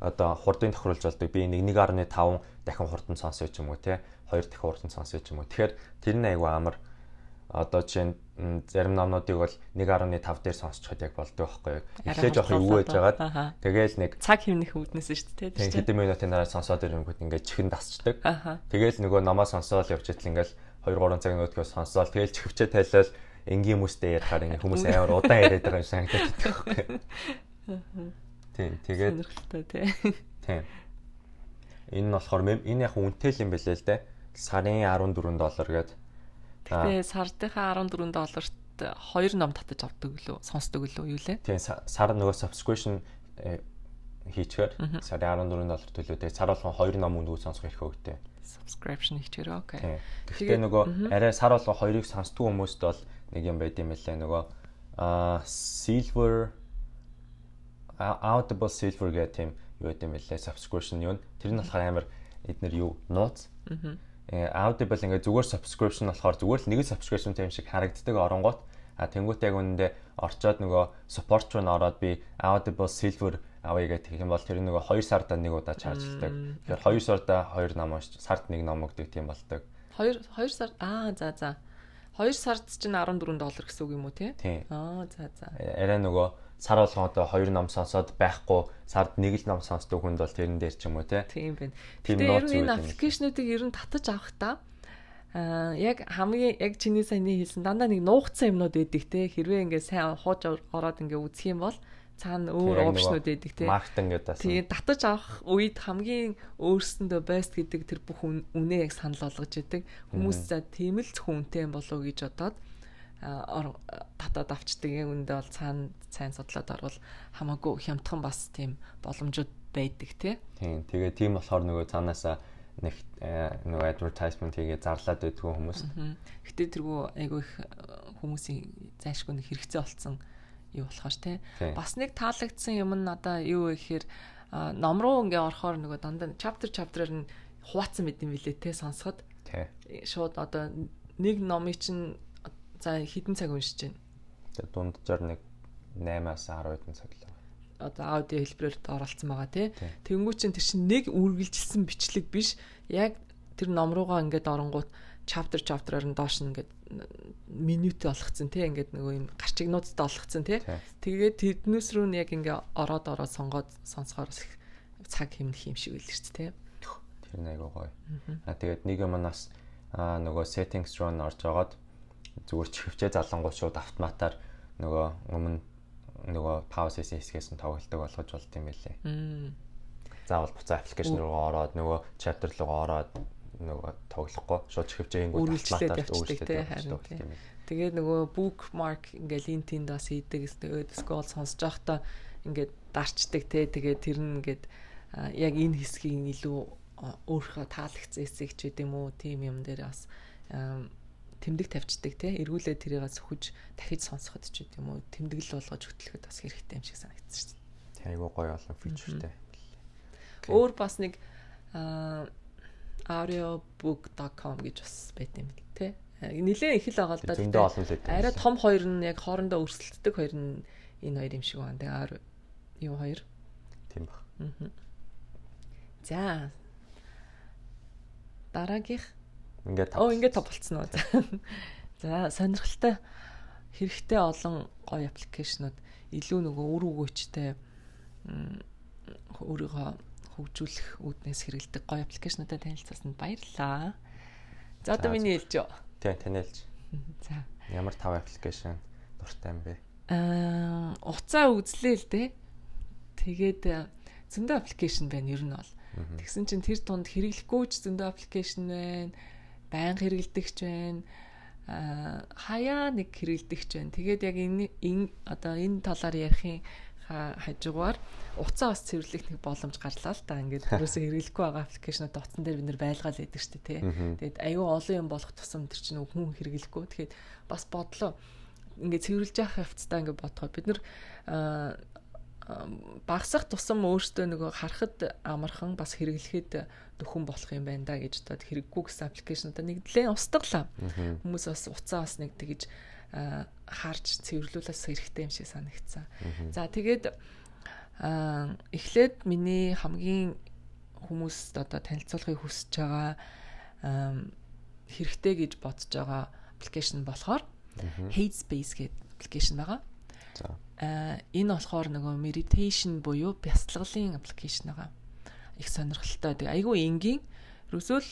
S2: одоо хурдын тохируулж болдог би 1.5 дахин хурдан сонсоё ч юм уу те 2 дахин хурдан сонсоё ч юм уу тэгэхээр тэр нь айгүй амар одоо чинь зарим номнуудыг бол 1.5 дээр сонсчод яг болдог байхгүй юу. Эхлээд жоох өвөөж жагаад тэгээл нэг
S1: цаг хэмнэх үүднээс шүү дээ.
S2: Тийм хэдэн минутын дараа сонсоод ирэнгүүт ингээд чихэн дасчдаг. Тэгээл нөгөө номоо сонсоод явж итэл ингээд 2 3 цаг нөгөөдгөө сонсоод тэгээл чихвчээ тайлал энгийн хүмүүстэй ярихаар ингээд хүмүүс амар удаан яриад байгаа юм санагдаж байна. Тийм тэгээд
S1: сонирхолтой тий.
S2: Тийм. Энэ нь болохоор энэ яг үнэтэй юм бэлээ л дээ. Сарын 14 доллар гэдэг
S1: Тэгээ сардынхаа 14 долларт хоёр ном татаж авдаг лөө сонсдог лөө юу лээ?
S2: Тийм сар нөгөө subscription э, хийчихээр сарын 14 доллар төлөөдөө сар болгон хоёр ном үндгүү сонсох хэрэг өгдөө.
S1: Subscription хийчихээр окей.
S2: Тэгэхээр нөгөө арай сар болгон хоёрыг сонсдог хүмүүст бол нэг юм байд юм лээ нөгөө а silver audible silver гэх тийм юу байд юм лээ subscription юу. Тэр нь болохоор амар эднэр юу? Нууц. Аа Audible ингээд зүгээр subscription болохоор зүгээр л нэг subscription тийм шиг харагддаг оронгууд. А тэнгуут яг үнэндээ орчоод нөгөө support руу н ороод би Audible Silver авъя гэх юм бол тэр нөгөө 2 сарда нэг удаа чаржилдаг. Тэгэхээр 2 сарда 2 ном сард нэг ном өгдөг тийм болдог.
S1: 2 2 сар аа за за. 2 сард чинь 14 доллар гэсэн үг юм уу те? Аа за за.
S2: Арай нөгөө сар болгон одоо хоёр ном сонсоод байхгүй сард нэг л ном сонсдог хүнд бол тэрэн дээр ч юм уу те.
S1: Тийм байна. Тэгээ ер нь энэ аппликейшнуудыг ер нь татаж авах та аа яг хамгийн яг чиний саяны хэлсэн дандаа нэг нуугдсан юмнууд өгдөг те. Хэрвээ ингээ сайн хууж ороод ингээ үзэх юм бол цаана өөр опшнууд өгдөг те.
S2: Маркетинг гэдэг.
S1: Тэгээ татаж авах үед хамгийн өөрсөндөө best гэдэг тэр бүх үнэ яг санал болгож идэг. Хүмүүс за тийм л зөвхөн үнэтэй юм болов гэж бодоод татаад авчдаг юм үндэ бол цаана сайн судлаад орвол хамаагүй хямдхан бас тийм боломжууд байдаг тий.
S2: Тийм. Тэгээ тийм болохоор нөгөө цаанаасаа нэг нөгөө advertisement хийгээ зарлаад байдгүй хүмүүс.
S1: Гэтэ тэргүй айгүй их хүмүүсийн зайшгүй нэг хэрэгцээ болсон юу болохоор тий. Бас нэг таалагдсан юм нь надаа юу вэ гэхээр ном руу ингээ орохоор нөгөө дандаа chapter chapter-аар нь хуваацсан мэт юм билээ тий сонсоход. Шууд одоо нэг номыг чинь За хэдэн цаг уншиж байна?
S2: Тэгээ дунджаар нэг 8-аас 10 хэдэн цаг л.
S1: Одоо аудио хэлбэрээр оролцсон байгаа тий. Тэнгүү чин тэр чин нэг үргэлжилсэн бичлэг биш. Яг тэр ном руугаа ингээд оронгууд chapter chapter-аар нь доош нь ингээд минут олгцсон тий ингээд нөгөө юм гарчигнуудтай олгцсон тий. Тэгээд тэднээс рүү нь яг ингээ ороод ороод сонгоод сонсохоор цаг хэмнэх юм шиг үлэрч тий
S2: тэр нэг айгуу гоё. А тэгээд нэг юм нас а нөгөө settings руу н орж агаад зүгээр чихвчээ залангуй шууд автоматар нөгөө өмнө нөгөө pause хэсгээс нь тоглолтог болгож болт юм байлээ. Заавал буцаа аппликейшн руу ороод нөгөө chapter руу ороод нөгөө тоглохгүй шууд чихвчээнгүү
S1: автоматар өөрчлөлттэй юм. Тэгээд нөгөө bookmark ингээл ин тэнд бас хийдэг scroll сонсож байхдаа ингээд дарчдаг те тэгээд тэр нь ингээд яг энэ хэсгийг илүү өөрийнхөө таалагдсан хэсэг ч гэдэм үү тийм юм дээр бас тэмдэг тавьчдаг те эргүүлээ тэрийг сөхөж дахиж сонсоход ч гэдэг юм уу тэмдэглэл болгож хөтлөхөд бас хэрэгтэй юм шиг санагдсан шүү дээ.
S2: Айгуу гоё олон фичертэй.
S1: Өөр бас нэг audiobook.com гэж бас байт юм л те. Нилээн их л байгаа л да.
S2: Зөндөө олон л байдаг.
S1: Арай том хоёр нь яг хоорондоо өрсөлддөг хоёр нь энэ хоёр юм шиг байна. Тэгээ юу хоёр?
S2: Тийм баг.
S1: Аа. За. Дараагийнх
S2: Ингээд
S1: Оо ингээд топ болцсон уу. За сонирхолтой хэрэгтэй олон гоё аппликейшнууд илүү нөгөө үр өгөөчтэй өөрийгөө хөгжүүлэх үүднээс хэрэгэлдэг гоё аппликейшнуудад танилцсанд баярлалаа. За одоо миний хэлж юу?
S2: Тийм танилцж.
S1: За.
S2: Ямар тав аппликейшн дуртай юм бэ?
S1: Аа уцаа үзлээ л дээ. Тэгээд зөндөө аппликейшн байна ер нь бол. Тэгсэн чинь тэр тунд хэрэглэхгүй ч зөндөө аппликейшн байна. Баян хэрэглэдэгч байна. Хаяа нэг хэрэглэдэгч байна. Тэгээд яг энэ одоо энэ талаар ярихын хажуугаар уцаа бас цэвэрлэх нэг боломж гарлаа л та. Ингээд өөрөөсөө хэрэглэхгүй байгаа аппликейшнууд утсан дээр бид нэр байлгаал шүү дээ тий. Тэгээд аюу олон юм болох тусам тэр чинь хүн хэрэглэхгүй. Тэгэхээр бас бодлоо ингээд цэвэрлж явах явцдаа ингээд бодгоо бид нар багсах тусам өөртөө нөгөө харахад амархан бас хэрэглэхэд нөхөн болох юм байна да гэж бодоод хэрэггүй гэсэн аппликейшнуудаа нэгдлээ устгалаа. Хүмүүс бас уцаа бас нэг тэгж харж цэвэрлүүлээс хэрэгтэй юм шиг санагдсан. За тэгээд эхлээд миний хамгийн хүмүүст одоо танилцуулахыг хүсэж байгаа хэрэгтэй гэж бодож байгаа аппликейшн болохоор Headspace гэдэг аппликейшн байгаа.
S2: За.
S1: Энэ болохоор нөгөө meditation буюу бясалгалын аппликейшн байгаа. Их сонирхолтой. Тэг айгүй энгийн. Ерөөсөө л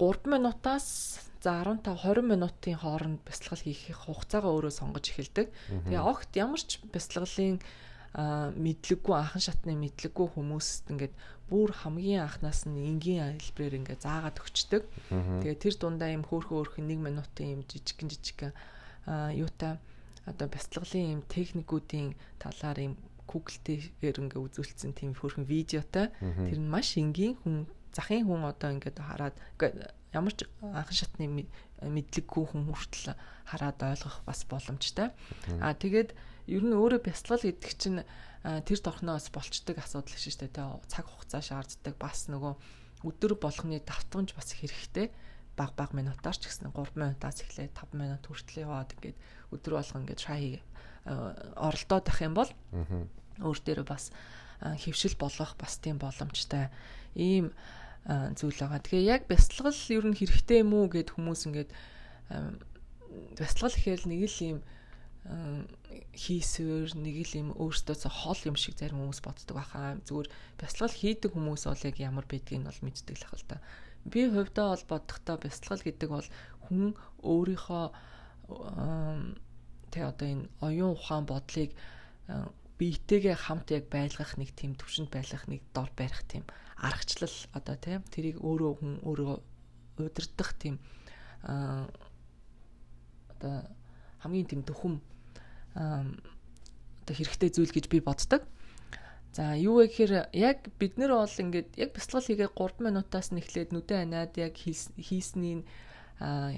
S1: 3 минутаас за 15 20 минутын хооронд бясалгал хийх хугацаагаа өөрөө сонгож эхэлдэг. Тэгээ огт ямар ч бясалгалын мэдлэггүй анхан шатны мэдлэггүй хүмүүст ингээд бүр хамгийн анхнаас нь энгийн хэлбэрээр ингээд заагаад өгчдөг. Тэгээ тэр дундаа юм хөөхөн хөөхөн 1 минутын юм жижигэн жижигэн юутай одоо бяцлаглын юм техникүүдийн талаар юм Google-дээр ингээ үзүүлсэн тийм хөрхэн видеотой. Тэр нь маш энгийн хүн захын хүн одоо ингээд хараад ямар ч анхан шатны мэдлэггүй хүн хүртэл хараад ойлгох бас боломжтой. Аа тэгээд ер нь өөрөө бяцлал гэдэг чинь тэр торхноос болцдог асуудал шүү дээ. Цаг хугацаа шаарддаг бас нөгөө өдөр болгоны давтамж бас хэрэгтэй баг баг минутаар ч гэсэн 3 минутаас эхлээд 5 минут хүртэл яваад ингээд өдөр болго ингээд шай оролдоод байх юм бол өөр дээр бас хөвшил болгох бас тийм боломжтой ийм зүйл байгаа. Тэгэхээр яг бясалгал ер нь хэрэгтэй юм уу гэд хүмүүс ингээд бясалгал гэхэл нэг л ийм хийсвэр нэг л юм өөртөөсөө хол юм шиг зарим хүмүүс боддог байхаа. Зүгээр бясалгал хийдэг хүмүүс бол яг ямар байдгийг нь бол мэддэг л хэл та би хувьдаа бол бодохдоо бясалгал гэдэг бол хүн өөрийнхөө тэ одоо энэ оюун ухаан бодлыг биетэйгээ хамт яг байлгах нэг тийм төвшөнд байлгах нэг дор барих тийм аргачлал одоо тийм тэрийг өөрөө хүн өөрөө удирдах тийм одоо хамгийн тийм төхөм одоо хэрэгтэй зүйл гэж би боддог. За юу вэ гэхээр яг бид нэр бол ингээд яг бяцлал хийгээ 3 минутаас нь эхлээд нүдэн анаад яг хийсний а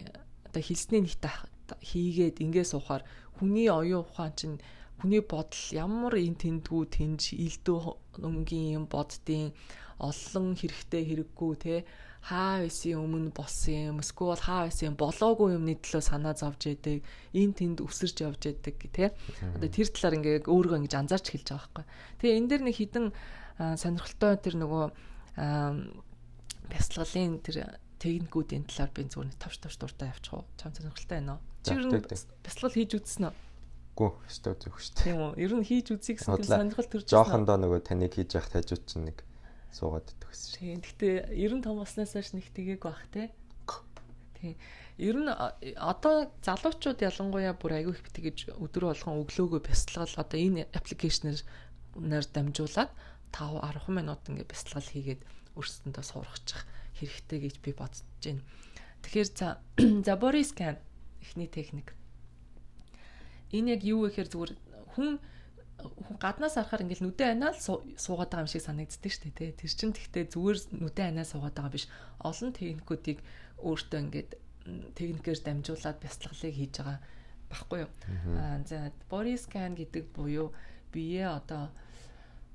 S1: одоо хэлсний нэгт хийгээд ингээ суухаар хүний оюун ухаан чинь хүний бодол ямар эн тэндгүү тэнж илдүү өнгийн юм боддیں۔ Олон хэрэгтэй хэрэггүй те. Хаа байсан өмнө болсон юм. Эсвэл хаа байсан болоогүй юмны төлөө санаа зовж яадаг. Эн тэнд өсөрч явж яадаг тий одоо тэр талаар ингээ өөрийгөө ингэж анзаарч хэлж байгаа байхгүй. Тэгээ энэ дэр нэг хідэн сонирхолтой тэр нөгөө бясалгалын тэр техникүүдийн талаар би зүгээр тавш тавш дуртай явчих уу? Чам сонирхолтой байна уу? Чи ер нь бясалгал хийж үзсэн үү?
S2: Гү, өстой зөв шүү дээ.
S1: Тийм үү. Ер нь хийж үзье гэсэн тийм сонирхол төрж
S2: байна. Жохондоо нөгөө таныг хийж явах тажууд чинь нэг суугаад гэсэн.
S1: Тийм. 90 том болсноос хойш нэг тгийг бах те. Тийм. Ер нь одоо залуучууд ялангуяа бүр айгүй их битгийж өдөр болгон өглөөгөө бясалгал одоо энэ аппликейшнээр нэр дамжуулаад 5 10 минут ингээд бясалгал хийгээд өөрсөндөө сурахчих хэрэгтэй гэж би бодож байна. Тэгэхээр за за body scan эхний техник. Энэ яг юу вэ гэхээр зүгээр хүн гаднаас харахаар ингээл нүдэн анаал суугаад байгаа юм шиг санагддаг шүү дээ. Тэр чин тэгтээ зүгээр нүдэн анаа суугаад байгаа биш. Олон техникүүдийг өөртөө ингээд техникээр дамжуулаад бяцлаглыг хийж байгаа баггүй юу. Аа за body scan гэдэг буюу бие одоо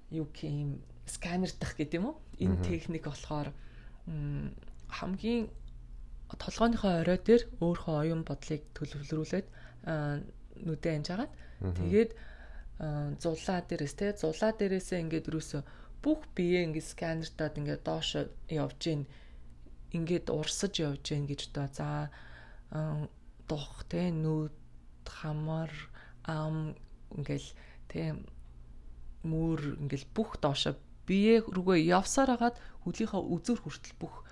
S1: юу гэм сканер дах гэдэг юм уу? Энэ техник болохоор хамгийн толгойнхоо орой дээр өөрийнхөө оюун бодлыг төлөвлөрүүлээд нүдэ анжаагаад тэгээд зулаа дээрээс те зулаа дээрээсээ ингээд юусэн бүх биеэ ингээд сканертаад ингээд доош явж гин ингээд урсаж явж гин гэж одоо за дух те нүд хамар ам ингээл те мөр ингээл бүх доошо бие рүүгээ явсаар хагаад хөлийнхөө үзүр хүртэл бүх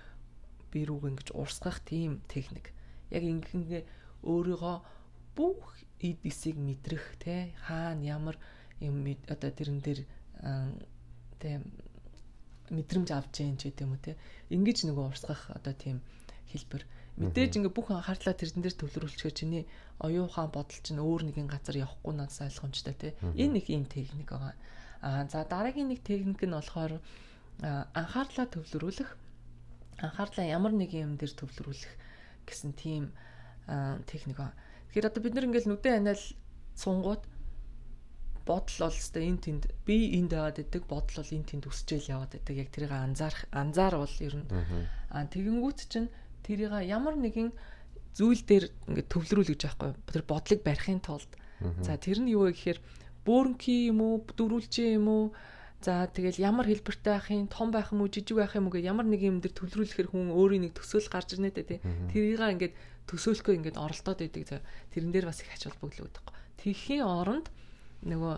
S1: бие рүүгээ ингэж урсгах тийм техник. Яг ингээ өөрийгөө бүх эд эсийг мэдрэх те хаана ямар юм одоо тэрэн дээр те мэдрэмж авч जैन ч гэдэм үү те ингэж нөгөө урсгах одоо тийм хэлбэр. Мэдээж ингээ бүх анхаарлаа тэрэн дээр төвлөрүүлчихээр чиний оюун ухаан бодол чинь өөр нэгэн газар явахгүй надаас ойлгомжтой те энэ нэг юм техник байгаа. А за дараагийн нэг техник нь болохоор анхаарлаа төвлөрүүлэх анхаарлаа ямар нэг юм дээр төвлөрүүлэх гэсэн тийм техник ба. Тэгэхээр одоо бид нар ингээл нүдэн анаал сунгууд бодол бол өстой эн тэнд би энд байгаад байдаг бодол бол эн тэнд өсчээл яваад байдаг яг тэрийг анзаарах анзаарвал ер нь а тэгэнгүүт чинь тэрийг ямар нэгэн зүйл дээр ингээд төвлөрүүл гэж байхгүй тэр бодлыг барихын тулд. За тэр нь юу вэ гэхээр бөөрнки юм уу дөрүүлжээ юм уу? За тэгэл ямар хэлбэртэй байх юм, том байх юм уу, жижиг байх юм уу гэж ямар нэг юм дээр төлрүүлэхээр хүн өөрийн нэг төсөөл гарч ирнэ дээ тий. Тэрийг ингээд төсөөлөхөө ингээд оролдоод идэг. Тэрэн дээр бас их ач холбогдол өгдөг. Тэхийн оронд нөгөө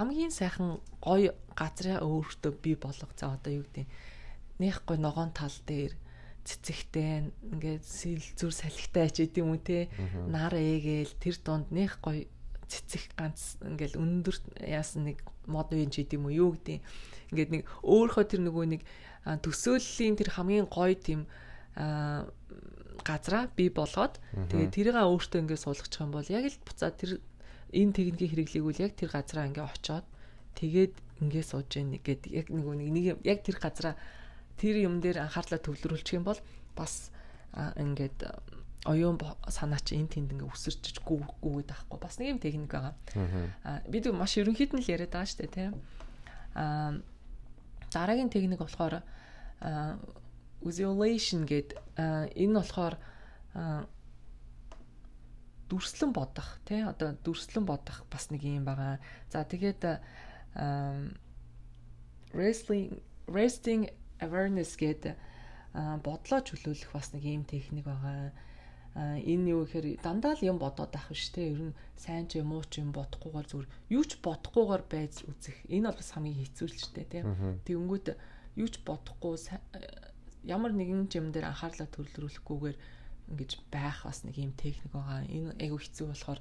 S1: хамгийн сайхан гоё газраа өөртөө бий болгох. За одоо юу гэдэг нэх гой ногоон тал дээр цэцэгтэй ингээд сэл зүр салхитай ч гэдэм үү те нар ээгээл тэр донд нэх гой цэцэг ганц ингээл өндөр яасан нэг мод үеийн ч гэдэм үү юу гэдэг ингээд нэг өөрийнхөө тэр нөгөө нэг төсөөллийн тэр хамгийн гоё тийм газраа бий болгоод тэгээд тэрийг өөртөө ингээд суулгачих юм бол яг л буцаа тэр энэ техникийг хэрэглээгүүл яг тэр газраа ингээд очоод тэгээд ингээд сууж яах гээд яг нэг нэг яг тэр газраа тэр юм дээр анхаарлаа төвлөрүүлчих юм бол бас ингээд оюун санаа чи энэ тэнд ингээ өсөрч гүгээд байхгүй бас нэг юм техник байгаа. Аа бид маш ерөнхийд нь л яриад байгаа шүү дээ тийм. Аа дараагийн техник болохоор visualization гэд энэ болохоор дүрслэн бодох тий одоо дүрслэн бодох бас нэг юм байгаа. За тэгээд wrestling resting awareness гэдэг бодлоо чөлөөлөх бас нэг юм техник байгаа. Энэ юу гэхээр дандаа л юм бодоод ах биш те ер нь сайн ч юм уу ч юм бодохгүйгээр зүгээр юу ч бодохгүйгээр байж үзэх. Энэ бол бас хамгийн хэцүү л ч те тэгэнгүүт юу ч бодохгүй ямар нэгэн юм дээр анхаарлаа төвлөрүүлэхгүйгээр ингэж байх бас нэг юм техник байгаа. Энэ айгу хэцүү болохоор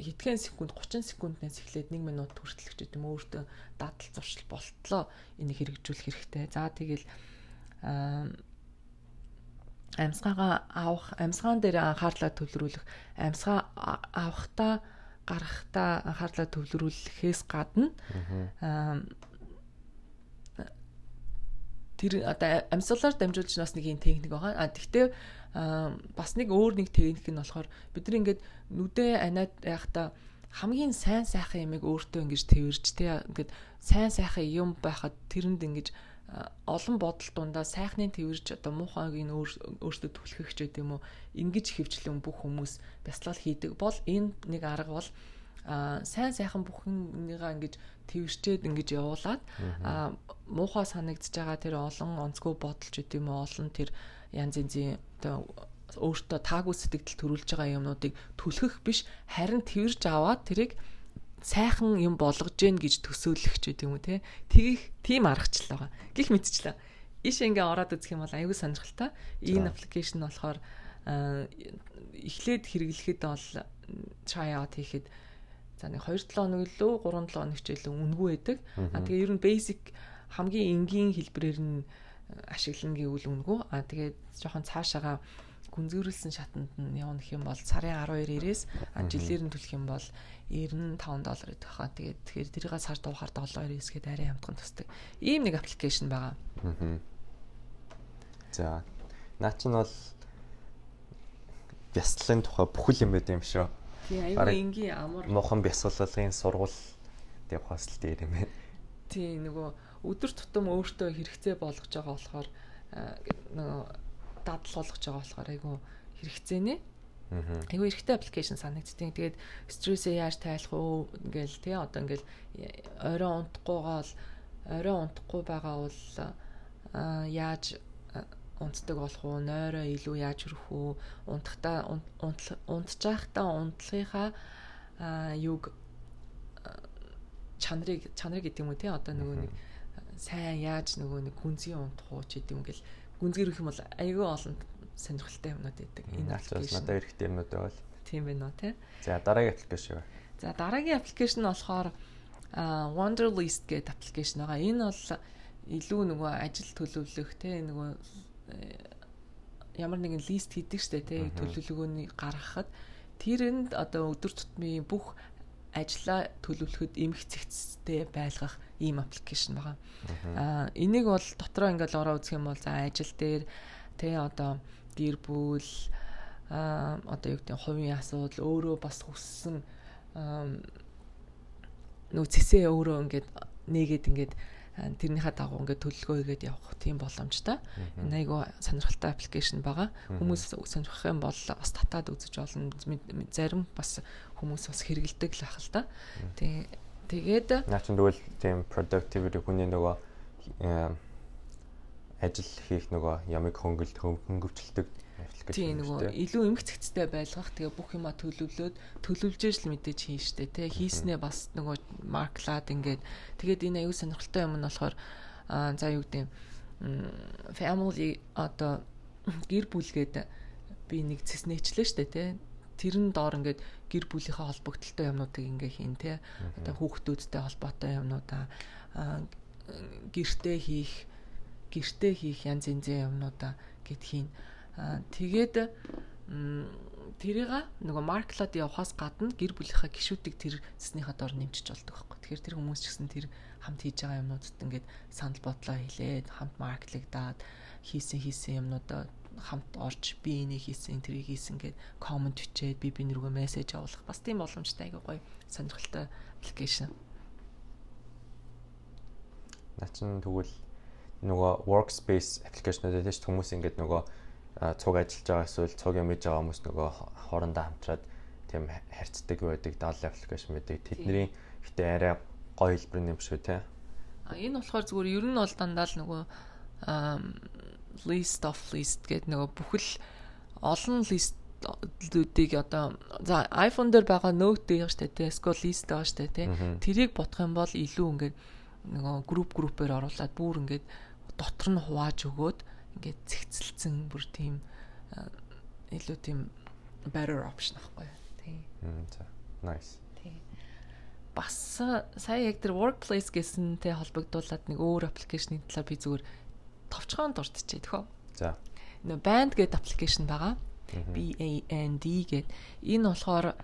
S1: хэдхэн секунд 30 секунднээс эхлээд 1 минут хүртэл ч гэдэм өөртөө дадал зуршил болтлоо энийг хэрэгжүүлэх хэрэгтэй. За тэгэл амьсгаагаа авах, амьсгаан дээр анхаарлаа төвлөрүүлэх, амьсгаа авахдаа гарахтаа анхаарлаа төвлөрүүлэхээс гадна тэр одоо амьсгалаар дамжуулж бас нэг юм техник байгаа. А тэгтээ бас нэг өөр нэг техник нь болохоор бид нар ингээд нүдэ аниад байхдаа хамгийн сайн сайхан ямиг өөртөө ингэж тэрж тэ ингээд сайн сайхан юм байхад тэрэнд ингэж олон бодол дундаа сайхныг тэрж одоо муухайг нь өөртөө түлхэх ч гэдэм үү ингэж хөвчлэн бүх хүмүүс бясалгал хийдэг бол энэ нэг арга бол сайн сайхан бүхнийгаа ингэж твэрчээд ингэж явуулаад муухай санагдж байгаа тэр олон онцгой бодолч гэдэм үү олон тэр янз янзын одоо өөртөө таагүй сэтгэл төрүүлж байгаа юмнуудыг түлхэх биш харин твэрж аваад тэрийг сайхан юм болгож гэн гэж төсөөлөх ч гэдэм үү те тгийх тийм аргачлал байгаа. Гэх мэтчлээ. Иш ингээ ороод үзэх юм бол аюу сонирхолтой. Энэ аппликейшн болохоор эхлээд хэрэглэхэд бол try out хийхэд за нэг 2-7 хоног лөө 3-7 хоног илүү үнгүй байдаг. А тэгээ ер нь basic хамгийн энгийн хэлбэрээр нь ашиглана гэвэл үнгүй. А тэгээд жоохон цаашаага гүнзгийрүүлсэн шатанд нь явна гэх юм бол сарын 12-ээс жилээр нь төлөх юм бол 95 доллар гэдэг хаа. Тэгээд тэгэхээр тэрийг сард уухаар 7 9 гээд арай амтхан тусдаг. Ийм нэг аппликейшн байгаа. Аа.
S2: За. Наа чинь бол бясалгын тухай бүхэл юм байд юм шүү.
S1: Тийм аюу энгийн амар
S2: мухан бясалгалын сургууль деп хосл дээр юм байна.
S1: Тийм нөгөө өдөр тутам өөртөө хэрэгцээ болгож байгаа болохоор нөгөө дадал болгож байгаа болохоор айгүй хэрэгцээнэ. Айгүй эрэгтэй аппликейшн санагдтiin. Тэгээд стрессээ яаж тайлах уу ингээл тий одоо ингээл орой унтахгүйгаа бол орой унтахгүй байгаа бол яаж унтдаг болох уу, нойроо илүү яаж өрөх үү, унтахтаа унтж байхдаа унтлагынхаа юг чанарыг чанарыг гэдэг юм уу тий одоо нөгөө нэг сайн яаж нөгөө нэг гүнзгий унтах уу ч гэдэг юм гэл гүнзгий өрөх юм бол айгүй олон сонирхолтой юмнууд байдаг.
S2: Энэ аппликейшн надад хэрэгтэй юмнууд байвал.
S1: Тийм байна уу тий.
S2: За дараагийн аппликейшн.
S1: За дараагийн аппликейшн нь болохоор Wonderlist гэдэг аппликейшн байгаа. Энэ бол илүү нөгөө ажил төлөвлөх тий нөгөө ямар нэгэн лист хийдэг штэ тий төлөвлөгөөний гаргахад. Тэрэнд одоо өдөр тутмын бүх ажлаа төлөвлөхөд эмх цэгцтэй байлгах ийм аппликейшн байгаа. Аа энийг бол дотроо ингээл ороо үзэх юм бол за ажил дээр тий одоо гэр бүл аа одоо юу гэдэг хувийн асуудал өөрөө бас хүссэн нүү цэсээ өөрөө ингээд нээгээд ингээд тэрнийхээ дагуу ингээд төлөлгөө хийгээд явах тийм боломжтой. Энэ айгу сонирхолтой аппликейшн байгаа. Хүмүүс сонирхох юм бол бас татаад үзэж болно. Зарим бас хүмүүс бас хэрэгэлдэг л ах л да. Тэгээд
S2: наа чинь тэгвэл тийм productivity хүний нөгөө ажил хийх нөгөө ямиг хөнгөлт хөнгөвчлөлтөг
S1: гэж тийм нөгөө илүү эмх цэгцтэй байлгах. Тэгээ бүх юма төлөвлөөд төлөвлөж л мэдээж хийн штэ тий. Хийснээ бас нөгөө марклаад ингээд. Тэгээд энэ аюу сонирхолтой юм нь болохоор за юу гэдэг family одоо гэр бүлгээд би нэг цэснэчлээ штэ тий. Тэрэн доор ингээд гэр бүлийнхээ холбогдлолтой юмнуудыг ингээ хийн тий. Одоо хүүхдүүдтэй холбоотой юмнуудаа гэртээ хийх гэртээ хийх янз янзын юмнуудаа гэд хийн тэгээд тэрийг нөгөө марклад явахаас гадна гэр бүлийнхаа гişүүдийг тэр цэснийхаа дор нэмчиж болдог байхгүй. Тэгэхээр тэр хүмүүс ч гэсэн тэр хамт хийж байгаа юмнуудад ингээд санал бодлоо хэлээд хамт марклагдаад хийсэн хийсэн юмнуудаа хамт орж би энийг хийсэн тэрийг хийсэн гэд комент бичээд би биний рүүгээ мессеж явуулах бас тийм боломжтой айгүй гоё сонирхолтой аппликейшн.
S2: Начин тэгвэл нөгөө workspace аппликейшнүүд дээр хүмүүс ингээд нөгөө цуг ажиллаж байгаа эсвэл цуг ямиж байгаа хүмүүс нөгөө хоорондоо хамтраад тийм харьцдаг байдаг даал аппликейшн байдаг. Тэдний гэтээ арай гоё хэлбэр юм шүү те.
S1: А энэ болохоор зүгээр ер нь бол дандаа л нөгөө list of list гэдэг нөгөө бүхэл олон листлүүдийг одоо за iPhone дээр байгаа note дээр штэ те эсвэл list байгаа штэ те тэрийг бодох юм бол илүү ингээд нөгөө групп группээр оруулаад бүр ингээд дотор нь хувааж өгөөд ингээд цэгцэлсэн бүр тийм илүү тийм better option ахгүй тий.
S2: За nice.
S1: Тий. Бас сая яг тэр workplace гэсэнтэй холбогдуулаад нэг өөр аппликейшны талаар би зүгээр товчхон дурдчихээ тэхөө.
S2: За.
S1: Нөө band гэдэг аппликейшн байгаа. B A N D гэд энэ болохоор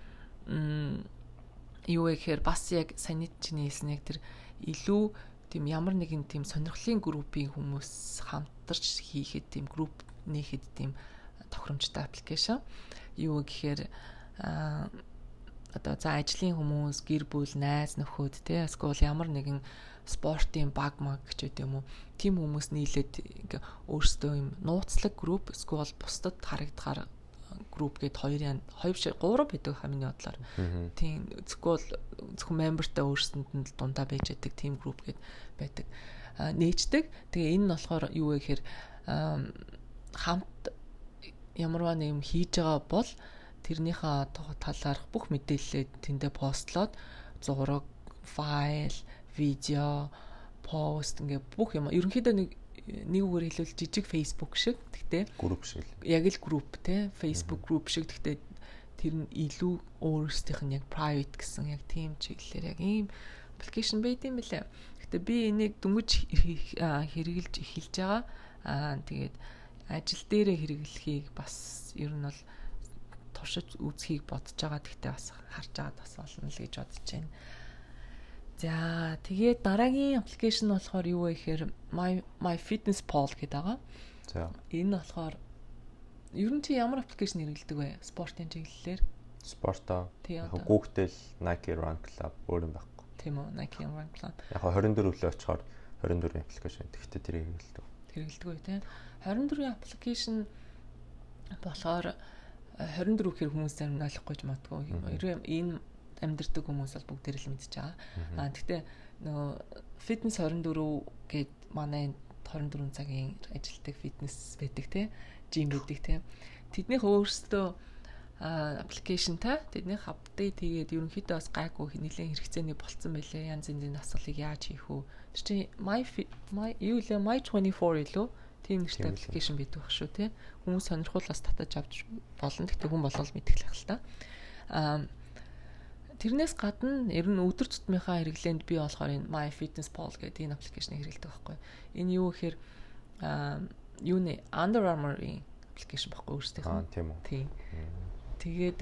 S1: юу гэхээр бас яг саний чиний хэлсэн яг тэр илүү тийм ямар нэгэн тийм сонирхлын группийн хүмүүс хамтарч хийхэд тийм групп нээхэд тийм тохиромжтой аппликейшн. Юу гэхээр одоо за ажлын хүмүүс, гэр бүл, найз нөхөд тий эсвэл ямар нэгэн спортын баг маг гэж юм уу. Тим хүмүүс нийлээд ингээ өөрсдөө юм нууцлаг групп эсвэл бусдад харагдахаар групп гээд хоёрын хоёр биш гурав байдаг хамгийн бодлоор. Тийм зөвхөн зөвхөн мембертай өөрсөнд нь дундаа байж байдаг team group гээд байдаг. нээждэг. Тэгээ энэ нь болохоор юу вэ гэхээр хамт ямарваа нэг юм хийж байгаа бол тэрнийхээ талаарх бүх мэдээлэлээ тэндээ постлоод зураг, файл, видео, пост ингээ бүх юм ерөнхийдөө нэг нэг үгээр хэлвэл жижиг Facebook шиг тэгтээ
S2: групп шиг
S1: яг л групп те Facebook групп шиг тэгтээ тэр нь илүү өөрсдийнх нь яг private гэсэн яг тийм чиглэлээр яг ийм аппликейшн байд юм бэлээ. Гэтэ би энийг дүнгийн хэрэгжилж эхэлж байгаа. Аа тэгээд ажил дээрээ хэрэглэхийг бас ер нь бол туршиж үзхийг бодож байгаа. Тэгтээ бас харж байгаад бас болно л гэж бодож байна. За тэгээд дараагийн аппликейшн болохоор юу вэ гэхээр My My Fitness Pal гэдэг байгаа.
S2: За.
S1: Энэ болохоор ер нь чи ямар аппликейшн хэрэглэдэг вэ? Спортын чиглэлээр?
S2: Спортоо. Яг Google Nike Run Club өөр юм байхгүй.
S1: Тийм үү? Nike Run Club.
S2: Яг 24 өглөө очихоор 24 аппликейшн. Тэгтээ тэр хэрэгэлдэг.
S1: Хэрэгэлдэг үү те. 24 аппликейшн болохоор 24 гэхэр хүмүүс зарим нь ойлгохгүй ч магадгүй. Энэ амьдэрдэг хүмүүс бол бүгд л мэдчихэж байгаа. Аа тэгтээ нөгөө фитнес 24 гээд манай 24 цагийн ажилтдаг фитнес байдаг те. Жим байдаг те. Тэднийх өөрсдөө аппликейшнтай тэднийх апдейт хийгээд ерөнхийдөө бас гайгүй нэлээд хэрэгцээний болцсон байлээ. Янз янзын асуулыг яаж хийх үү? Тэр чинь my my юу лээ my 24 илүү тийм нэртэй аппликейшн байдаг баг шүү те. Хүмүүс сонирхуулаас татаж авч болно. Гэхдээ хүн болол мэдэх л та. Аа тэрнээс гадна ер нь өдөр тутмынхаа хэрэглээнд би болохоор энэ My Fitness Pal гэдэг энэ аппликейшнийг хэрэглэдэг байхгүй. Энэ юу гэхээр аа юуны Under Armour-ийн аппликейшн баггүй өөрсдийнх
S2: нь. Аа тийм үү.
S1: Тийм. Тэгээд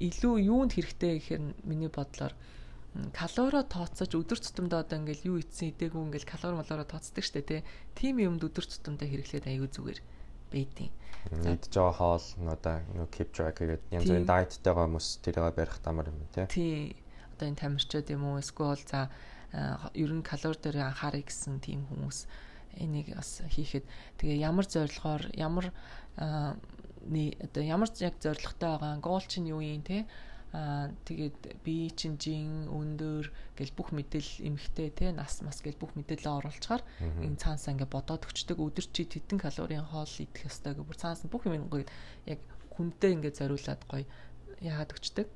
S1: илүү юунд хэрэгтэй гэхээр миний бодлоор калорио тооцож өдөр тутамдаа одоо ингээл юу ийдсэн идээгүй ингээл калори малороо тооцдог штэ тий. Тим юмд өдөр тутамдаа хэрэглээд аягүй зүгээр бэйдیں۔
S2: Идж байгаа хоол одоо нөө keep track гэдэг янз бүрийн дайеттайгаа хүмүүс тэрийг барих тамар юм тий.
S1: Тий. Одоо энэ тамирчид юм уу эсвэл за ер нь калори дээр анхаарай гэсэн тийм хүмүүс энийг бас хийхэд тэгээ ямар зорилгоор ямар одоо ямар яг зоригтой байгаа гол чинь юу юм те аа тэгээд би чинь жин өндөр гэл бүх мэдээлэл эмхтэй те нас мас гэл бүх мэдээлэл оруулчихаар энэ цаанасаа ингээ бодоод өчтдөг. Өдөр чи тетэн калорийн хоол идэх ёстой гэх бүр цаанаас бүх юм гоё яг хүнтэй ингээ зориулаад гоё яагаад өчтдөг?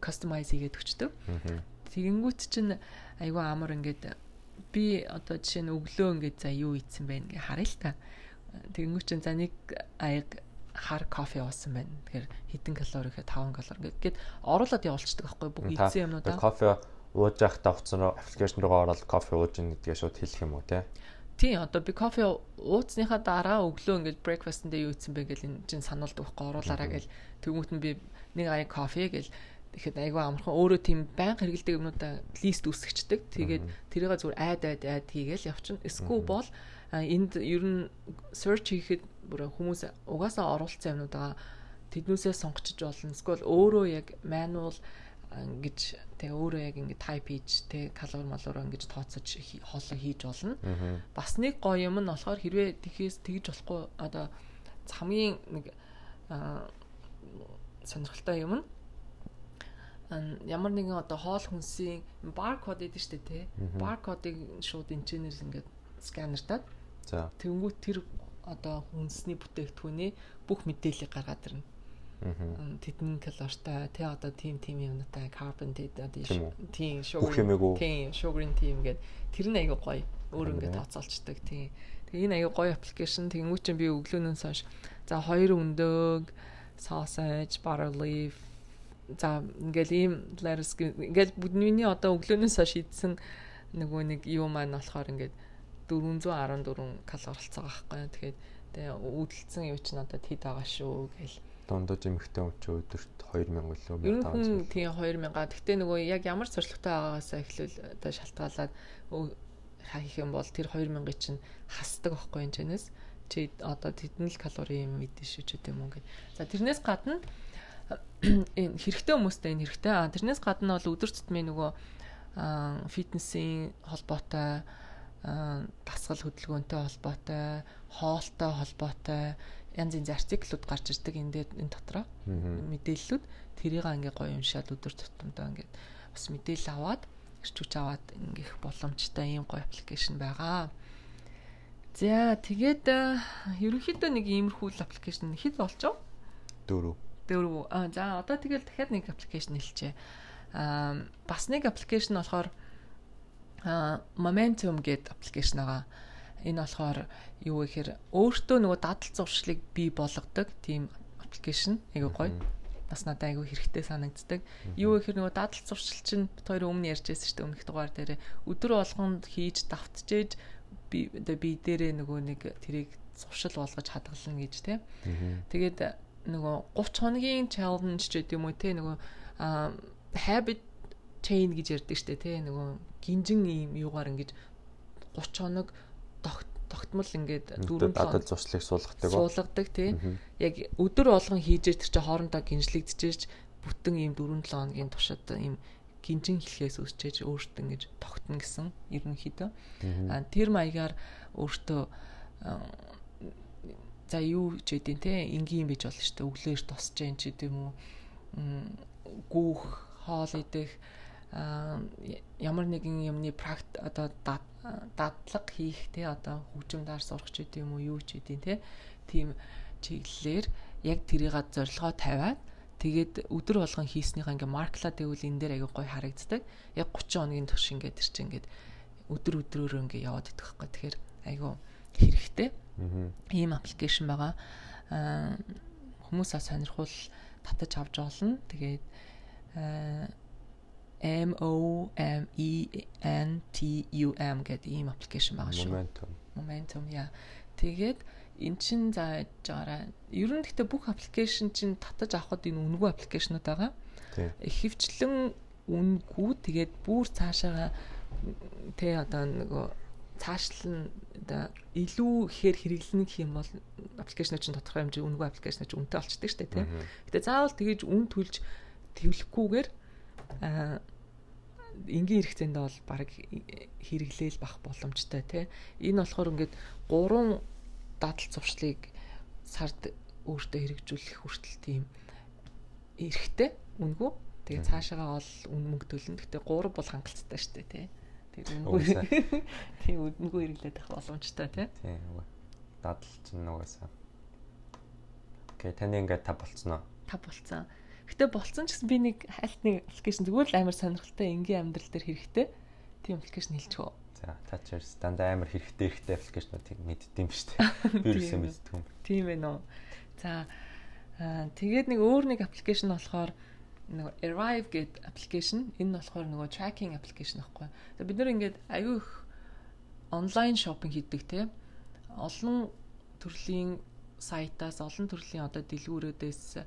S1: Кастомайз хийгээд өчтдөг. Тэгэнгүүт чинь айгүй амар ингээд би одоо жишээ нь өглөө ингээд за юу ийдсэн бэ? Ингээ харъя л та. Тэгэнгүүт чинь за нэг аяг хар кофе уусан байна. Тэгэхээр хэдэн калори гэхэд 5 калори ингээд оруулаад явуулчихдаг байхгүй бүх ийдсэн юмнуудаа.
S2: Кофе ууж байхдаа утсан руу аппликейшн руу ороод кофе ууж ин гэдгээ шууд хэлэх юм уу те?
S1: Тий, одоо би кофе ууцсныхаа дараа өглөө ингээд breakfast-д юу ийдсэн бэ гэл энэ чинь сануулдаг байхгүй оруулаараа гэл тэгмүүт нь би нэг аяг кофе гэл тэгэхэд айгүй амархан өөрөө тийм байнга хэрэгэлдэг юмнуудаа лист үсгчдэг. Тэгээд тэрийг зүгээр айд айд айд хийгээл явчихна. Эсвэл бол энд ер нь search хийхэд бүр хүмүүс угаасаа оруулсан юмнууд байгаа тэднүүсээ сонгочж болно. Эсвэл өөрөө яг manual ингэж тэгээ өөрөө яг ингэ type хийж тэгээ калори малороо ингэж тооцож хоолоо хийж болно. Бас нэг гоё юм нь болохоор хэрвээ тэхээс тэгж болохгүй одоо хамгийн нэг сонирхолтой юм нь ямар нэгэн одоо хоол хүнсийн баркод гэдэг дээ тий. Баркодыг шууд энэчнээс ингээд сканертаад. За. Тэнгүүт тэр одоо хүнсний бүтээгдэхүүний бүх мэдээллийг гаргаад ирнэ. Тэдний калоритой тий одоо тим тим юмнуудаа карбон одоо тийм
S2: sugar
S1: тийм sugar-ын тим гэдэг. Тэр нь аягүй гоё. Өөр ингээд тооцоолцдог тий. Тэгээ энэ аягүй гоё аппликейшн тэнгуү чинь би өглөөнөөс хойш за хоёр өндөг sausage butter leaf за ингээл ийм ларис ингээл бидний одоо өглөөнөөс хойш идсэн нөгөө нэг юу маань болохоор ингээд 414 калори болцоо байгаа байхгүй. Тэгээд тэгээ үүдэлцэн юу ч надад хэд байгаа шүү гэл.
S2: Дундаж эмхтэй чи өдөрт 2000 лөө
S1: 1500. Ер нь тийм 2000. Гэхдээ нөгөө яг ямар зорилготой байгаагаасаа эхлүүл одоо шалтгаалаад хийх юм бол тэр 2000-ыг чинь хасдаг байхгүй энэ чэнэс. Чи одоо тэдэн л калори юм мэдэн шүү ч гэдэм үү. За тэрнээс гадна энэ хэрэгтэй хүмүүстэй энэ хэрэгтэй. Тэрнээс гадна бол өдөр тутмын нөгөө фитнесийн холбоотой дасгал хөдөлгөөнтэй холбоотой, хоолтой холбоотой янз янз артиклууд гарч ирдэг энэ дээр энэ дотроо мэдээллүүд тэрийг ингээ гоё уншаад өдөр тутамдаа ингээ бас мэдээлэл аваад ирчүүч аваад ингээх боломжтой ийм гоё аппликейшн байгаа. За тэгээд ерөнхийдөө нэг иймэрхүү аппликейшн хэд вэ?
S2: Дөрөв.
S1: Дөрөв. Аа за одоо тэгэл дахиад нэг аппликейшн хэлчихэ. Аа бас нэг аппликейшн болохоор Momentum гэдэг аппликейшн байгаа. Энэ болохоор юу гэхээр өөртөө нөгөө дадал зуршлыг бий болгодог тийм аппликейшн. Айгуу гоё. Бас надад айгуу хэрэгтэй санагддаг. Юу гэхээр нөгөө дадал зуршил чинь бид хоёр өмнө ярьжсэн шүү дээ өмнөх дугаар дээр өдөр болгонд хийж давтжээж би би дээрээ нөгөө нэг тэрийг зуршил болгож хадгална гэж тий. Тэгээд нөгөө 30 хоногийн challenge гэдэг юм уу тий нөгөө habit chain гэж ярьдаг штэ тий нөгөө гинжин ийм юугаар ингэж 30 хоног тогтмол ингээд
S2: дөрөв дадал зуршлыг суулгадаг
S1: суулгадаг тий яг өдөр болгон хийж тэр чинь хоорондоо гинжлэгдчихэж бүтэн ийм 4 7 хоногийн туршид ийм гинжин хэлхээс үсчээж өөртөө ингэж тогтно гэсэн ерөнхийдөө. Аа тэр маягаар өөртөө за юу ч үдин те энгийн байж болно шүү дээ. Өглөөш тосч जैन ч гэдэм үү. гүүх, хоол идэх ямар нэгэн юмны практ одоо дадлага хийх те одоо хөгжимдаар сурах ч гэдэм үү юу ч гэдэм те тийм чиглэлээр яг тэрийг зорилгоо тавиад Тэгээд өдөр болгон хийснийхаа ингээ марклаад байвал энэ дээр аягүй гой харагддаг. Яг 30 хоногийн турш ингээ тэр чинь ингээ өдөр өдрөөр ингээ яваад идэх байхгүй. Тэгэхээр аягүй хэрэгтэй. Ийм аппликейшн байгаа. Аа хүмүүсээ сонирхол татаж авч олно. Тэгээд M O M E N T U M гэдэг ийм аппликейшн байгаа шүү.
S2: Momentum.
S1: Momentum яа. Тэгээд эн чин зааж байгаараа ер нь гэхдээ бүх аппликейшн чинь татаж авахд энэ үнэгүй аппликейшнуд байгаа. Ихэвчлэн үнэгүй тэгээд бүр цаашаага тэ одоо нөгөө цаашлан одоо илүү ихээр хэрэглэнэ гэх юм бол аппликейшн чинь тодорхой хэмжээ үнэгүй аппликейшн чинь үнэтэй болчихдээ шүү дээ тийм. Гэтэ заавал тэгэж үн төлж тэвлэхгүйгээр энгийн хэрэгцээнд бол баг хэрэглээл бах боломжтой тий. Энэ болохоор ингээд гурван дадал зуршлыг сард өөртөө хэрэгжүүлэх хүртэл тийм эрэхтэй үнгүй. Тэгээ цаашаагаа ол үн мөнгө төлнө. Гэтэ 3 бол хангалттай дээ тий. Тэр үнгүй. Тийм үнгүй хэрэглээд авах боломжтой тий.
S2: Тийм үгүй. Дадал чинь нугасаа. Окей, таны ингээд тав болцсноо.
S1: Тав болцсон. Гэтэ болцсон ч гэсэн би нэг хальт нэг аппликейшн зүгээр л амар сонирхолтой энгийн амьдрал дээр хэрэгтэй. Тийм аппликейшн хэлчихв.
S2: За Thatchers дандаа амар хэрэгтэй хэрэгтэй аппликейшнуудыг мэддэм шүү дээ. Би юусэн мэддэг юм.
S1: Тийм ээ нөө. За тэгээд нэг өөр нэг аппликейшн болохоор нөгөө Arrive гэдэг аппликейшн энэ нь болохоор нөгөө tracking аппликейшн байхгүй. За бид нэр ингээд аюу их онлайн шопинг хийдэг те. Олон төрлийн сайтаас олон төрлийн одоо дэлгүүрүүдээс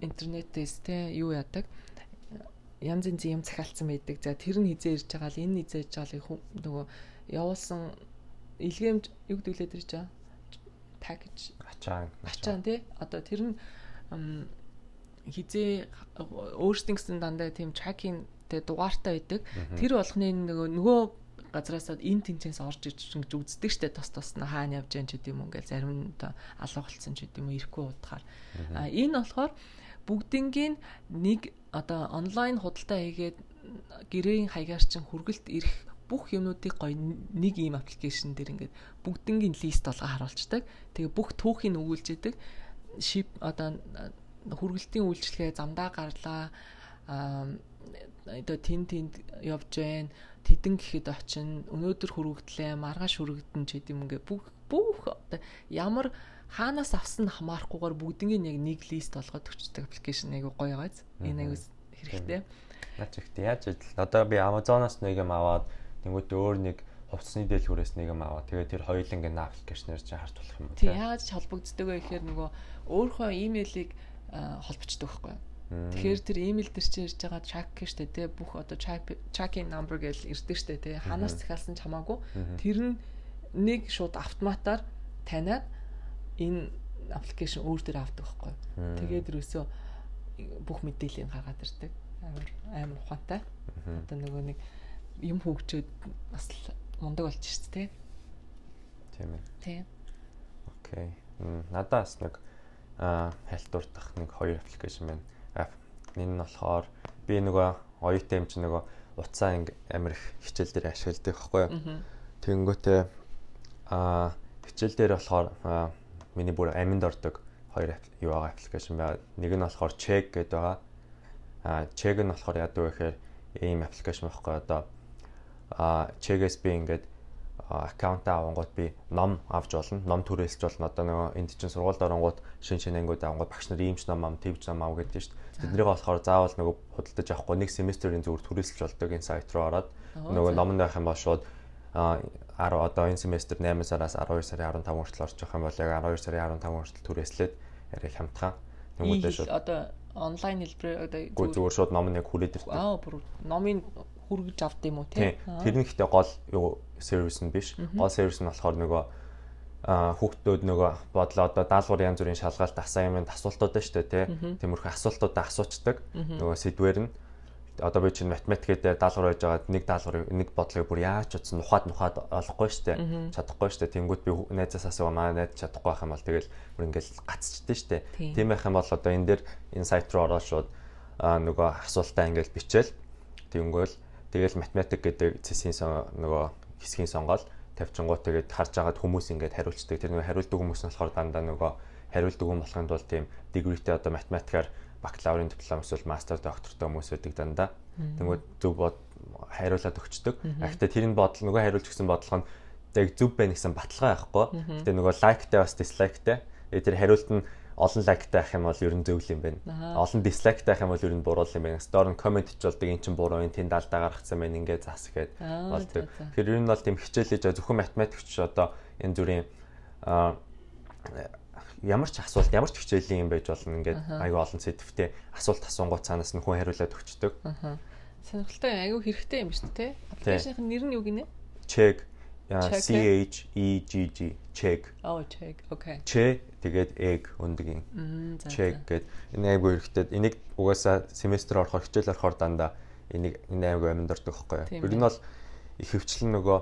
S1: интернетээс те юу яадаг янз янзын юм захиалцсан байдаг. За тэр нь хизээ ирж байгаа л энэ хизээ ирж байгаа л нөгөө явуулсан илгээмж юу лээд ирж байгаа. Пакэж
S2: ачаан
S1: ачаан тий. Одоо тэр нь хизээ өөрсдийн гэсэн дандаа тийм tracking тэг дугаартай байдаг. Тэр болгоны нөгөө нөгөө газараасаа энэ тэнцэнс орж иж гэж үздэг штэ тос тос нь хаана явж байгаа ч гэдэм юм ингээл зарим нь алга болцсон ч гэдэм юм ирэхгүй удахаар. А энэ болохоор бүгднгийн нэг одоо онлайн худалдаа хийгээд гэрээний хаягаар чинь хүргэлт ирэх бүх юмнуудыг гоё нэг ийм аппликейшн дээр ингээд бүгднгийн лист болго харуулцдаг. Тэгээ бүх түүхийг өгүүлжэдэг. Ship одоо хүргэлтийн үйлчлэгээ замдаа гарлаа. Аа одоо тэн тэнд явж гэн тэдэн гэхэд очин өнөөдөр хүрэгдлээ маргааш хүрэгдэн ч гэдэм ингээ бүх бүх одоо ямар хаанаас авсан нь хамаарахгүйгээр бүгднийг яг нэг лист болгоод өчтдөг аппликейшн айгу гоё байгааз. Энэ айгу хэрэгтэй.
S2: Наач ихтэй яаж ажил. Одоо би Amazon-оос нэг юм аваад тэнгуүтээ өөр нэг хувцсны дэлгүүрээс нэг юм аваад тэгээд тэр хоёуланг ин аппликейшнээр чинь харж болох юм уу?
S1: Тийм яаж холбогддог вэ гэхээр нөгөө өөрийнхөө имэйлийг холбочдөг байхгүй юу? Тэгэхээр тэр имэйл дээр чинь ирж байгаа track штэ тий бүх одоо tracking number гэж ирдэг штэ тий ханаас захиалсан ч хамаагүй тэр нь нэг шууд автоматар таниад энэ аппликейшн өөр дээр авдаг байхгүй. Тэгээд ерөөсөө бүх мэдээллийг гаргаад ирдэг. Амар амар ухаантай. Одоо нөгөө нэг юм хөгжөөд бас мундаг болж шít те.
S2: Тийм ээ.
S1: Тийм.
S2: Окей. Надаас нэг аа хайлтуурдах нэг хоёр аппликейшн байна. Энэ нь болохоор би нөгөө оюутан юм чи нөгөө уцаа инг амир их хичээл дээр ашигладаг байхгүй юу. Тэнгүүтээ аа хичээл дээр болохоор миний бүр аминд ордог хоёр юу байгаа аппликейшн байгаа. Нэг нь болохоор check гэдэг байгаа. А check нь болохоор яадаг вэ гэхээр ийм аппликейшн байхгүй одоо а check-ээс би ингээд аккаунт авангууд би ном авч болно. Ном түрээсч болно. Одоо нөгөө энд чинь сургуульд оронгууд шин шинэнгүүд авангууд багш нар иймч ном ам, твж ном ав гэдэг дээ. Тэднийг болохоор заавал нөгөө худалдаж авахгүй нэг семестрийн зүгээр түрээсэлж болдог энэ сайт руу ороод нөгөө номонд байх юм бол шууд 10 одоо энэ семестр 8 сараас 12 сарын 15 хүртэл орж явах юм бол яг 12 сарын 15 хүртэл түрээслээд арай хямдхан.
S1: Тэмүүдэд шууд одоо онлайн хэлбэр одоо
S2: зүгээр шууд ном нь яг хүрээд ирдэг.
S1: Аа бүр номын хүргэж авд юм уу тий.
S2: Тэр нь ихтэй гол юу сервис нь биш. Гол сервис нь болохоор нөгөө а хүүхдүүд нөгөө бодлоо одоо даалгавар янз бүрийн шалгалт асаа юм асуултууд шүү дээ тий. Тиймэрхүү асуултуудаа асуучдаг. Нөгөө сэдвэр нь одоо би чинь математикээр даалгавар байж байгаа нэг даалгаврыг нэг бодлогыг бүр яаж утсан ухаад нухаад олохгүй штэ чадахгүй штэ тэнгууд би найзаас асуугаа маа найз чадахгүй байх юм бол тэгэл бүр ингээл гацчихдээ штэ тийм байх юм бол одоо энэ дээр энэ сайт руу ороод шууд нөгөө асуултаа ингээл бичээл. Тэнгөөл тэгэл математик гэдэг цэсийн нөгөө хэсгийн сонгоод тавьчингууд тэгээд харж агаад хүмүүс ингээд хариулцдаг. Тэр нөгөө хариулдаг хүмүүс нь болохоор дандаа нөгөө хариулдаг хүн болохын тулд тийм дегритэй одоо математикаар бакалаврын диплом эсвэл мастер доктортой хүмүүс байдаг дандаа. Тэнгүүд зөв бод хариулаад өгчдөг. Гэхдээ тэрний бодол нөгөө хариулж өгсөн бодлого нь яг зөв байна гэсэн баталгаа байхгүй. Гэтэ нөгөө лайктай бас дислайктай. Тэгээ тэр хариулт нь олон лайктай ах юм бол ер нь зөв юм байна. Олон дислайктай ах юм бол ер нь буруу юм байна. Стор нь комент хийжүүлдэг эн чинь буруу энэ тэнд алдаа гаргацсан байна ингээ зас гээд болдог. Тэгэхээр ер нь бол тийм хичээл хийж зөвхөн математикч одоо энэ зүрийн ямар ч асуулт ямар ч хичээлийн юм байж болно ингээд аюу олон сэдвтэй асуулт асуунгууд цаанаас нь хүн хариулаад өгчдөг.
S1: Аа. Сонирхолтой аюу хэрэгтэй юм шүү дээ. Аппликейшнийх нэр нь юу гинэ?
S2: Check C H E G G check.
S1: Oh check. Okay.
S2: Che тэгээд egg өндгийн. Check гэд энэ аюу хэрэгтэй. Энийг угаасаа семестр орохоор хичээл орохоор дандаа энийг энэ аюу амьд ордог байхгүй юу? Ер нь бол их хөвчлэн нөгөө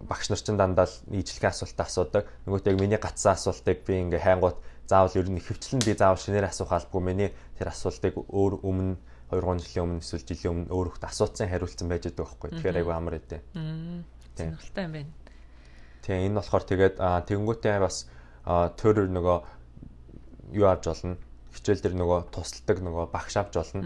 S2: багш нар ч дандаа л нийтлэгийн асуултаа асуудаг. Нөгөөт яг миний гацсан асуултыг би ингээ хайнгууд заавал ер нь хөвчлэн би заавал шинээр асуух албагүй миний тэр асуултыг өөр өмнө 2 3 жилийн өмнө эсвэл жилийн өмнө өөр хөлт асуусан хариулсан байж байгаа байхгүй. Тэгэхээр айгу амар өдөө.
S1: Сонирхолтой юм байна.
S2: Тэгээ энэ болохоор тэгээд тэгэнгүүтээ бас төр нөгөө юу авч болно хичээл дээр нөгөө тусалдаг нөгөө багш авч болно.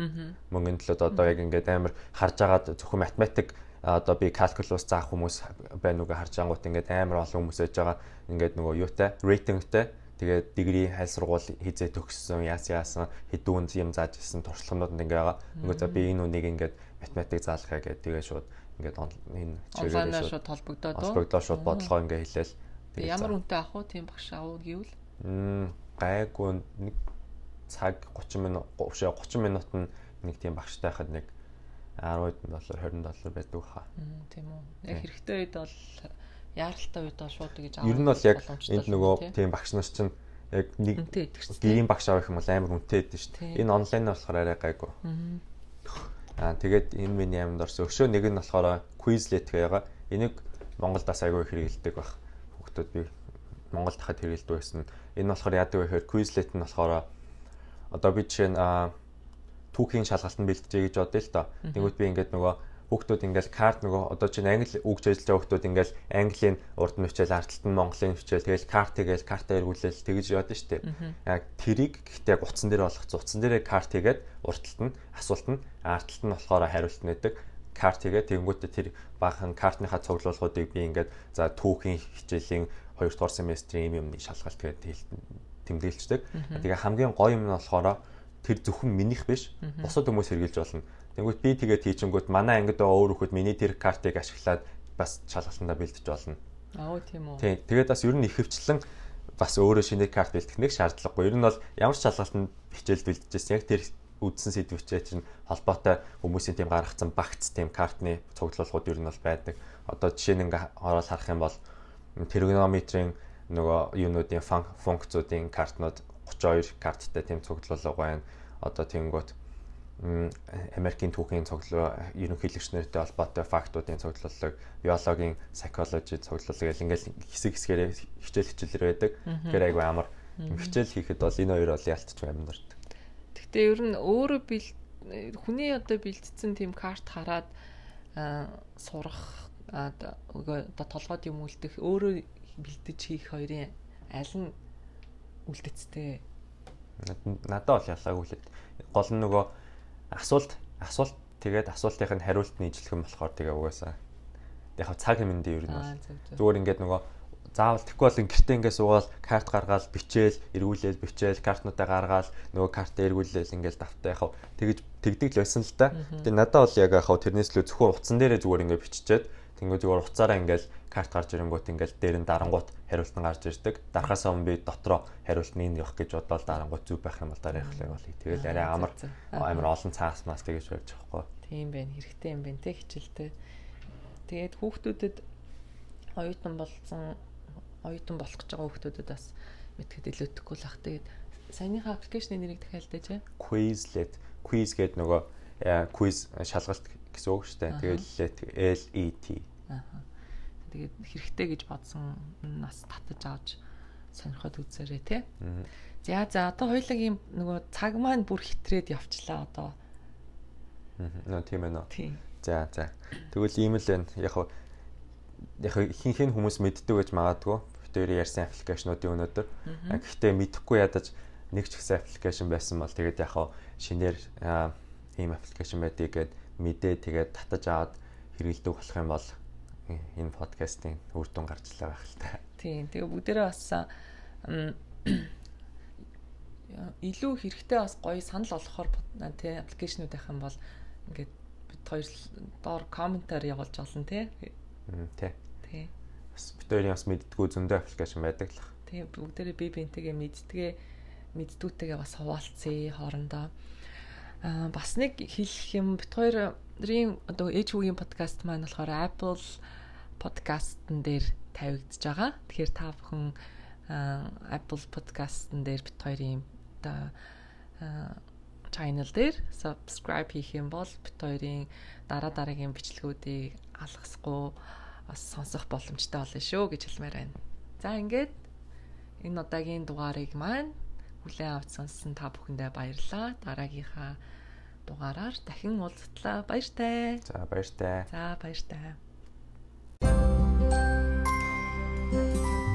S2: Мөнгөний төлөөд одоо яг ингээд амар харж агаад зөвхөн математик одоо би калкулус заах хүмүүс байна уу гэж харж ангууд ингээд амар олон хүмүүс байж байгаа. Ингээд нөгөө юутай рейтингтэй тэгээд дигри хайл сургууль хизээ төгссөн яас яасан хэдүүнд юм зааж ирсэн туршлаганууд ингээд байгаа. Нөгөө за би энэ үнийг ингээд математик заалахаа гэдэг тэгээд шууд ингээд
S1: энэ чигээр шууд толбогдоод
S2: толбогдоод шууд бодлогоо ингээд хэлээл.
S1: Ямар үнэтэй авах уу тийм багш авах гэвэл?
S2: Гайгүй нэг цаг 30 минут 30 минут нь нэг тийм багштай хахад нэг 10 доллар 20 доллар байдаг хаа.
S1: Тийм үү. Яг хэрэгтэй үед бол яаралтай үед бол шууд гэж
S2: авах. Ер нь бол яг энд нөгөө тийм багш нар чинь яг нэг гэрийн багш авах юм бол амар үнэтэй байдаг шүү дээ. Энэ онлайн болохоор арай гайгүй. Аа тэгээд энэ миний аминд орсон. Өшөө нэг нь болохоор Quizlet байгаа. Энийг Монголд бас айгүй хэрэгэлдэг баг. Хүүхдүүд би Монголд хахад хэрэгэлдэг байсан. Энэ болохоор яадаг вэ гэхээр Quizlet нь болохоор одоо би жишээ нь түүхийн шалгалтанд бэлтжээ гэж бодъё л доо. Тэгвэл би ингээд нөгөө хүүхдүүд ингээл карт нөгөө одоо чинь англи үгж ажиллаж байгаа хүүхдүүд ингээл английн урд нь хичээл ардталт нь монголын хичээл тэгэл карт тэгэл картаа эргүүлээл тэгэж яваад штэ. Яг тэрийг гэхдээ утсан дээр болгоц утсан дээрээ карт хийгээд урталт нь асуулт нь ардталт нь болохоор хариулт нэдэг карт хийгээд тэгэнгүүтээ тэр баахан картныхаа цуглуулгуудыг би ингээд за түүхийн хичээлийн 2 дугаар семестрийн юм юмны шалгалт гэдэг тэмдэглэждэг. Тэгээ хамгийн гоё юм нь болохоор тэр зөвхөн минийх биш. Бусад хүмүүс хэрглэж болно. Тэнгүүт би тэгээд хийчингүүт манай ангид өөр хүмүүс миний тэр картыг ашиглаад бас шалгалтандаа бэлдэж болно.
S1: Аа тийм үү.
S2: Тийм. Тэгээд бас ер нь ихэвчлэн бас өөрөө шинэ карт бэлтгэх нэг шаардлагагүй. Ер нь бол ямар ч шалгалтанд хичээл бэлдэжсэн яг тэр үдсэн сэдвчээ чинь холбоотой хүмүүсийн тийм гаргацсан багц тийм картны цуглуулгууд ер нь бол байдаг. Одоо жишээ нь ингээ ороод харах юм бол тригонометрийн нөгөө юунуудын функцуудын картнууд 32 карттай тийм цуглуулга байна. Одоо тэнгуут Америкийн түүхийн цуглуу ерөнхийлөгч нартай холбоотой фактуудын цуглуулга, биологийн psychology цуглуулга гэл ингээл хэсэг хэсгээрээ хичээл хичээлэр байдаг. Тэгэхээр айгүй амар хичээл хийхэд бол энэ хоёр бол ялцчих амьд ордог.
S1: Гэхдээ ер нь өөрөө бил хүний одоо бэлдсэн тийм карт хараад сурах одоо толгойд юм үлдэх өөрөө бэлдэж хийх хоёрын аль нь үлдэцтэй.
S2: Надад бол ялгаагүй л гол нь нөгөө асуулт асуулт тэгээд асуултын нь хариулт нь юм болохоор тэгээ угаасаа. Яг цаг юмд ер нь бол. Зүгээр ингээд нөгөө заавал тэгэхгүй бол гэртээ ингээд суугаал карт гаргаал бичээл эргүүлээл бичээл картнуудаа гаргаал нөгөө картаа эргүүлээл ингээд давтаа яхав тэгэж тэгдэг л байсан л да. Тэгээ надад бол яг яхав тэрнээс л зөвхөн утсан дээрээ зүгээр ингээд биччихээд Тэнгүү зүгээр уцаараа ингээл карт гарч ирэнгүүт ингээл дээр нь дарангуут хариулт нь гарч ирдэг. Дарахаас өмнө би дотроо хариулт нь явах гэж бодоод дарангуут зүв байх юм бол дараах л бол. Тэгэл арай амар амар олон цаас мас тэгэж байж байгаа хгүй.
S1: Тийм байх хэрэгтэй юм байна те хичээлтэй. Тэгээд хүүхдүүдэд оюутан болсон оюутан болох гэж байгаа хүүхдүүдэд бас мэдхэд илүүдэхгүй л ах. Тэгээд саяныхаа аппликейшны нэрийг дахиад дэж.
S2: Quizlet. Quiz гэдэг нөгөө quiz шалгалт гэсэн үг шүү дээ. Тэгээд L E T.
S1: Тэгээд хэрэгтэй гэж бодсон нас татаж авч сонирхоод үзээрэй те. За за одоо хоёулагийн нөгөө цаг маань бүр хитрээд явчлаа одоо.
S2: Нөө тийм ээ нөө. За за. Тэгвэл ийм л байна. Яг яг хин хин хүмүүс мэддэг гэж магадгүй. Битүүрийн ярьсан аппликейшнуудын өнөөдөр. Гэхдээ мэдэхгүй ядаж нэг ч ихсэн аппликейшн байсан бол тэгээд яг шинээр ийм аппликейшн байдгийг гээд мэдээ тэгээд татаж аваад хэрэгэлдэг болох юм бол энэ подкастын үр дүн гарч лаа байх л та.
S1: Тийм. Тэгээ бүгдээрээ бас илүү хэрэгтэй бас гоё санал олохоор тий аппликейшнуд байх юм бол ингээд бид хоёр доор комментаар явуулж олно тий.
S2: Тий.
S1: Тий.
S2: Бас бид хоёрын бас мэддгүү зөндөө аппликейшн байдаг л.
S1: Тий бүгдээрээ би бинтэйгээ мэддгээ мэддгүүтэйгээ бас хуваалцъя хоорондоо. Аа бас нэг хэлэх юм бит хоёрын одоо ээж хүүгийн подкаст маань болохоор Apple подкастн дээр тавигдж байгаа. Тэгэхээр та бүхэн Apple подкастн дээр бит хоёрын одоо channel дээр subscribe хийх юм бол бит хоёрын дараа дараагийн бичлэгүүдийг алгасгүй бас сонсох боломжтой болно шүү гэж хэлмээр байна. За ингээд энэ удаагийн дугаарыг маань хүлээн авч сонссон та бүхэндээ баярлалаа. Дараагийнхаа дугаараар дахин уулзтлаа. Баяртай.
S2: За баяртай.
S1: За баяртай. Thank you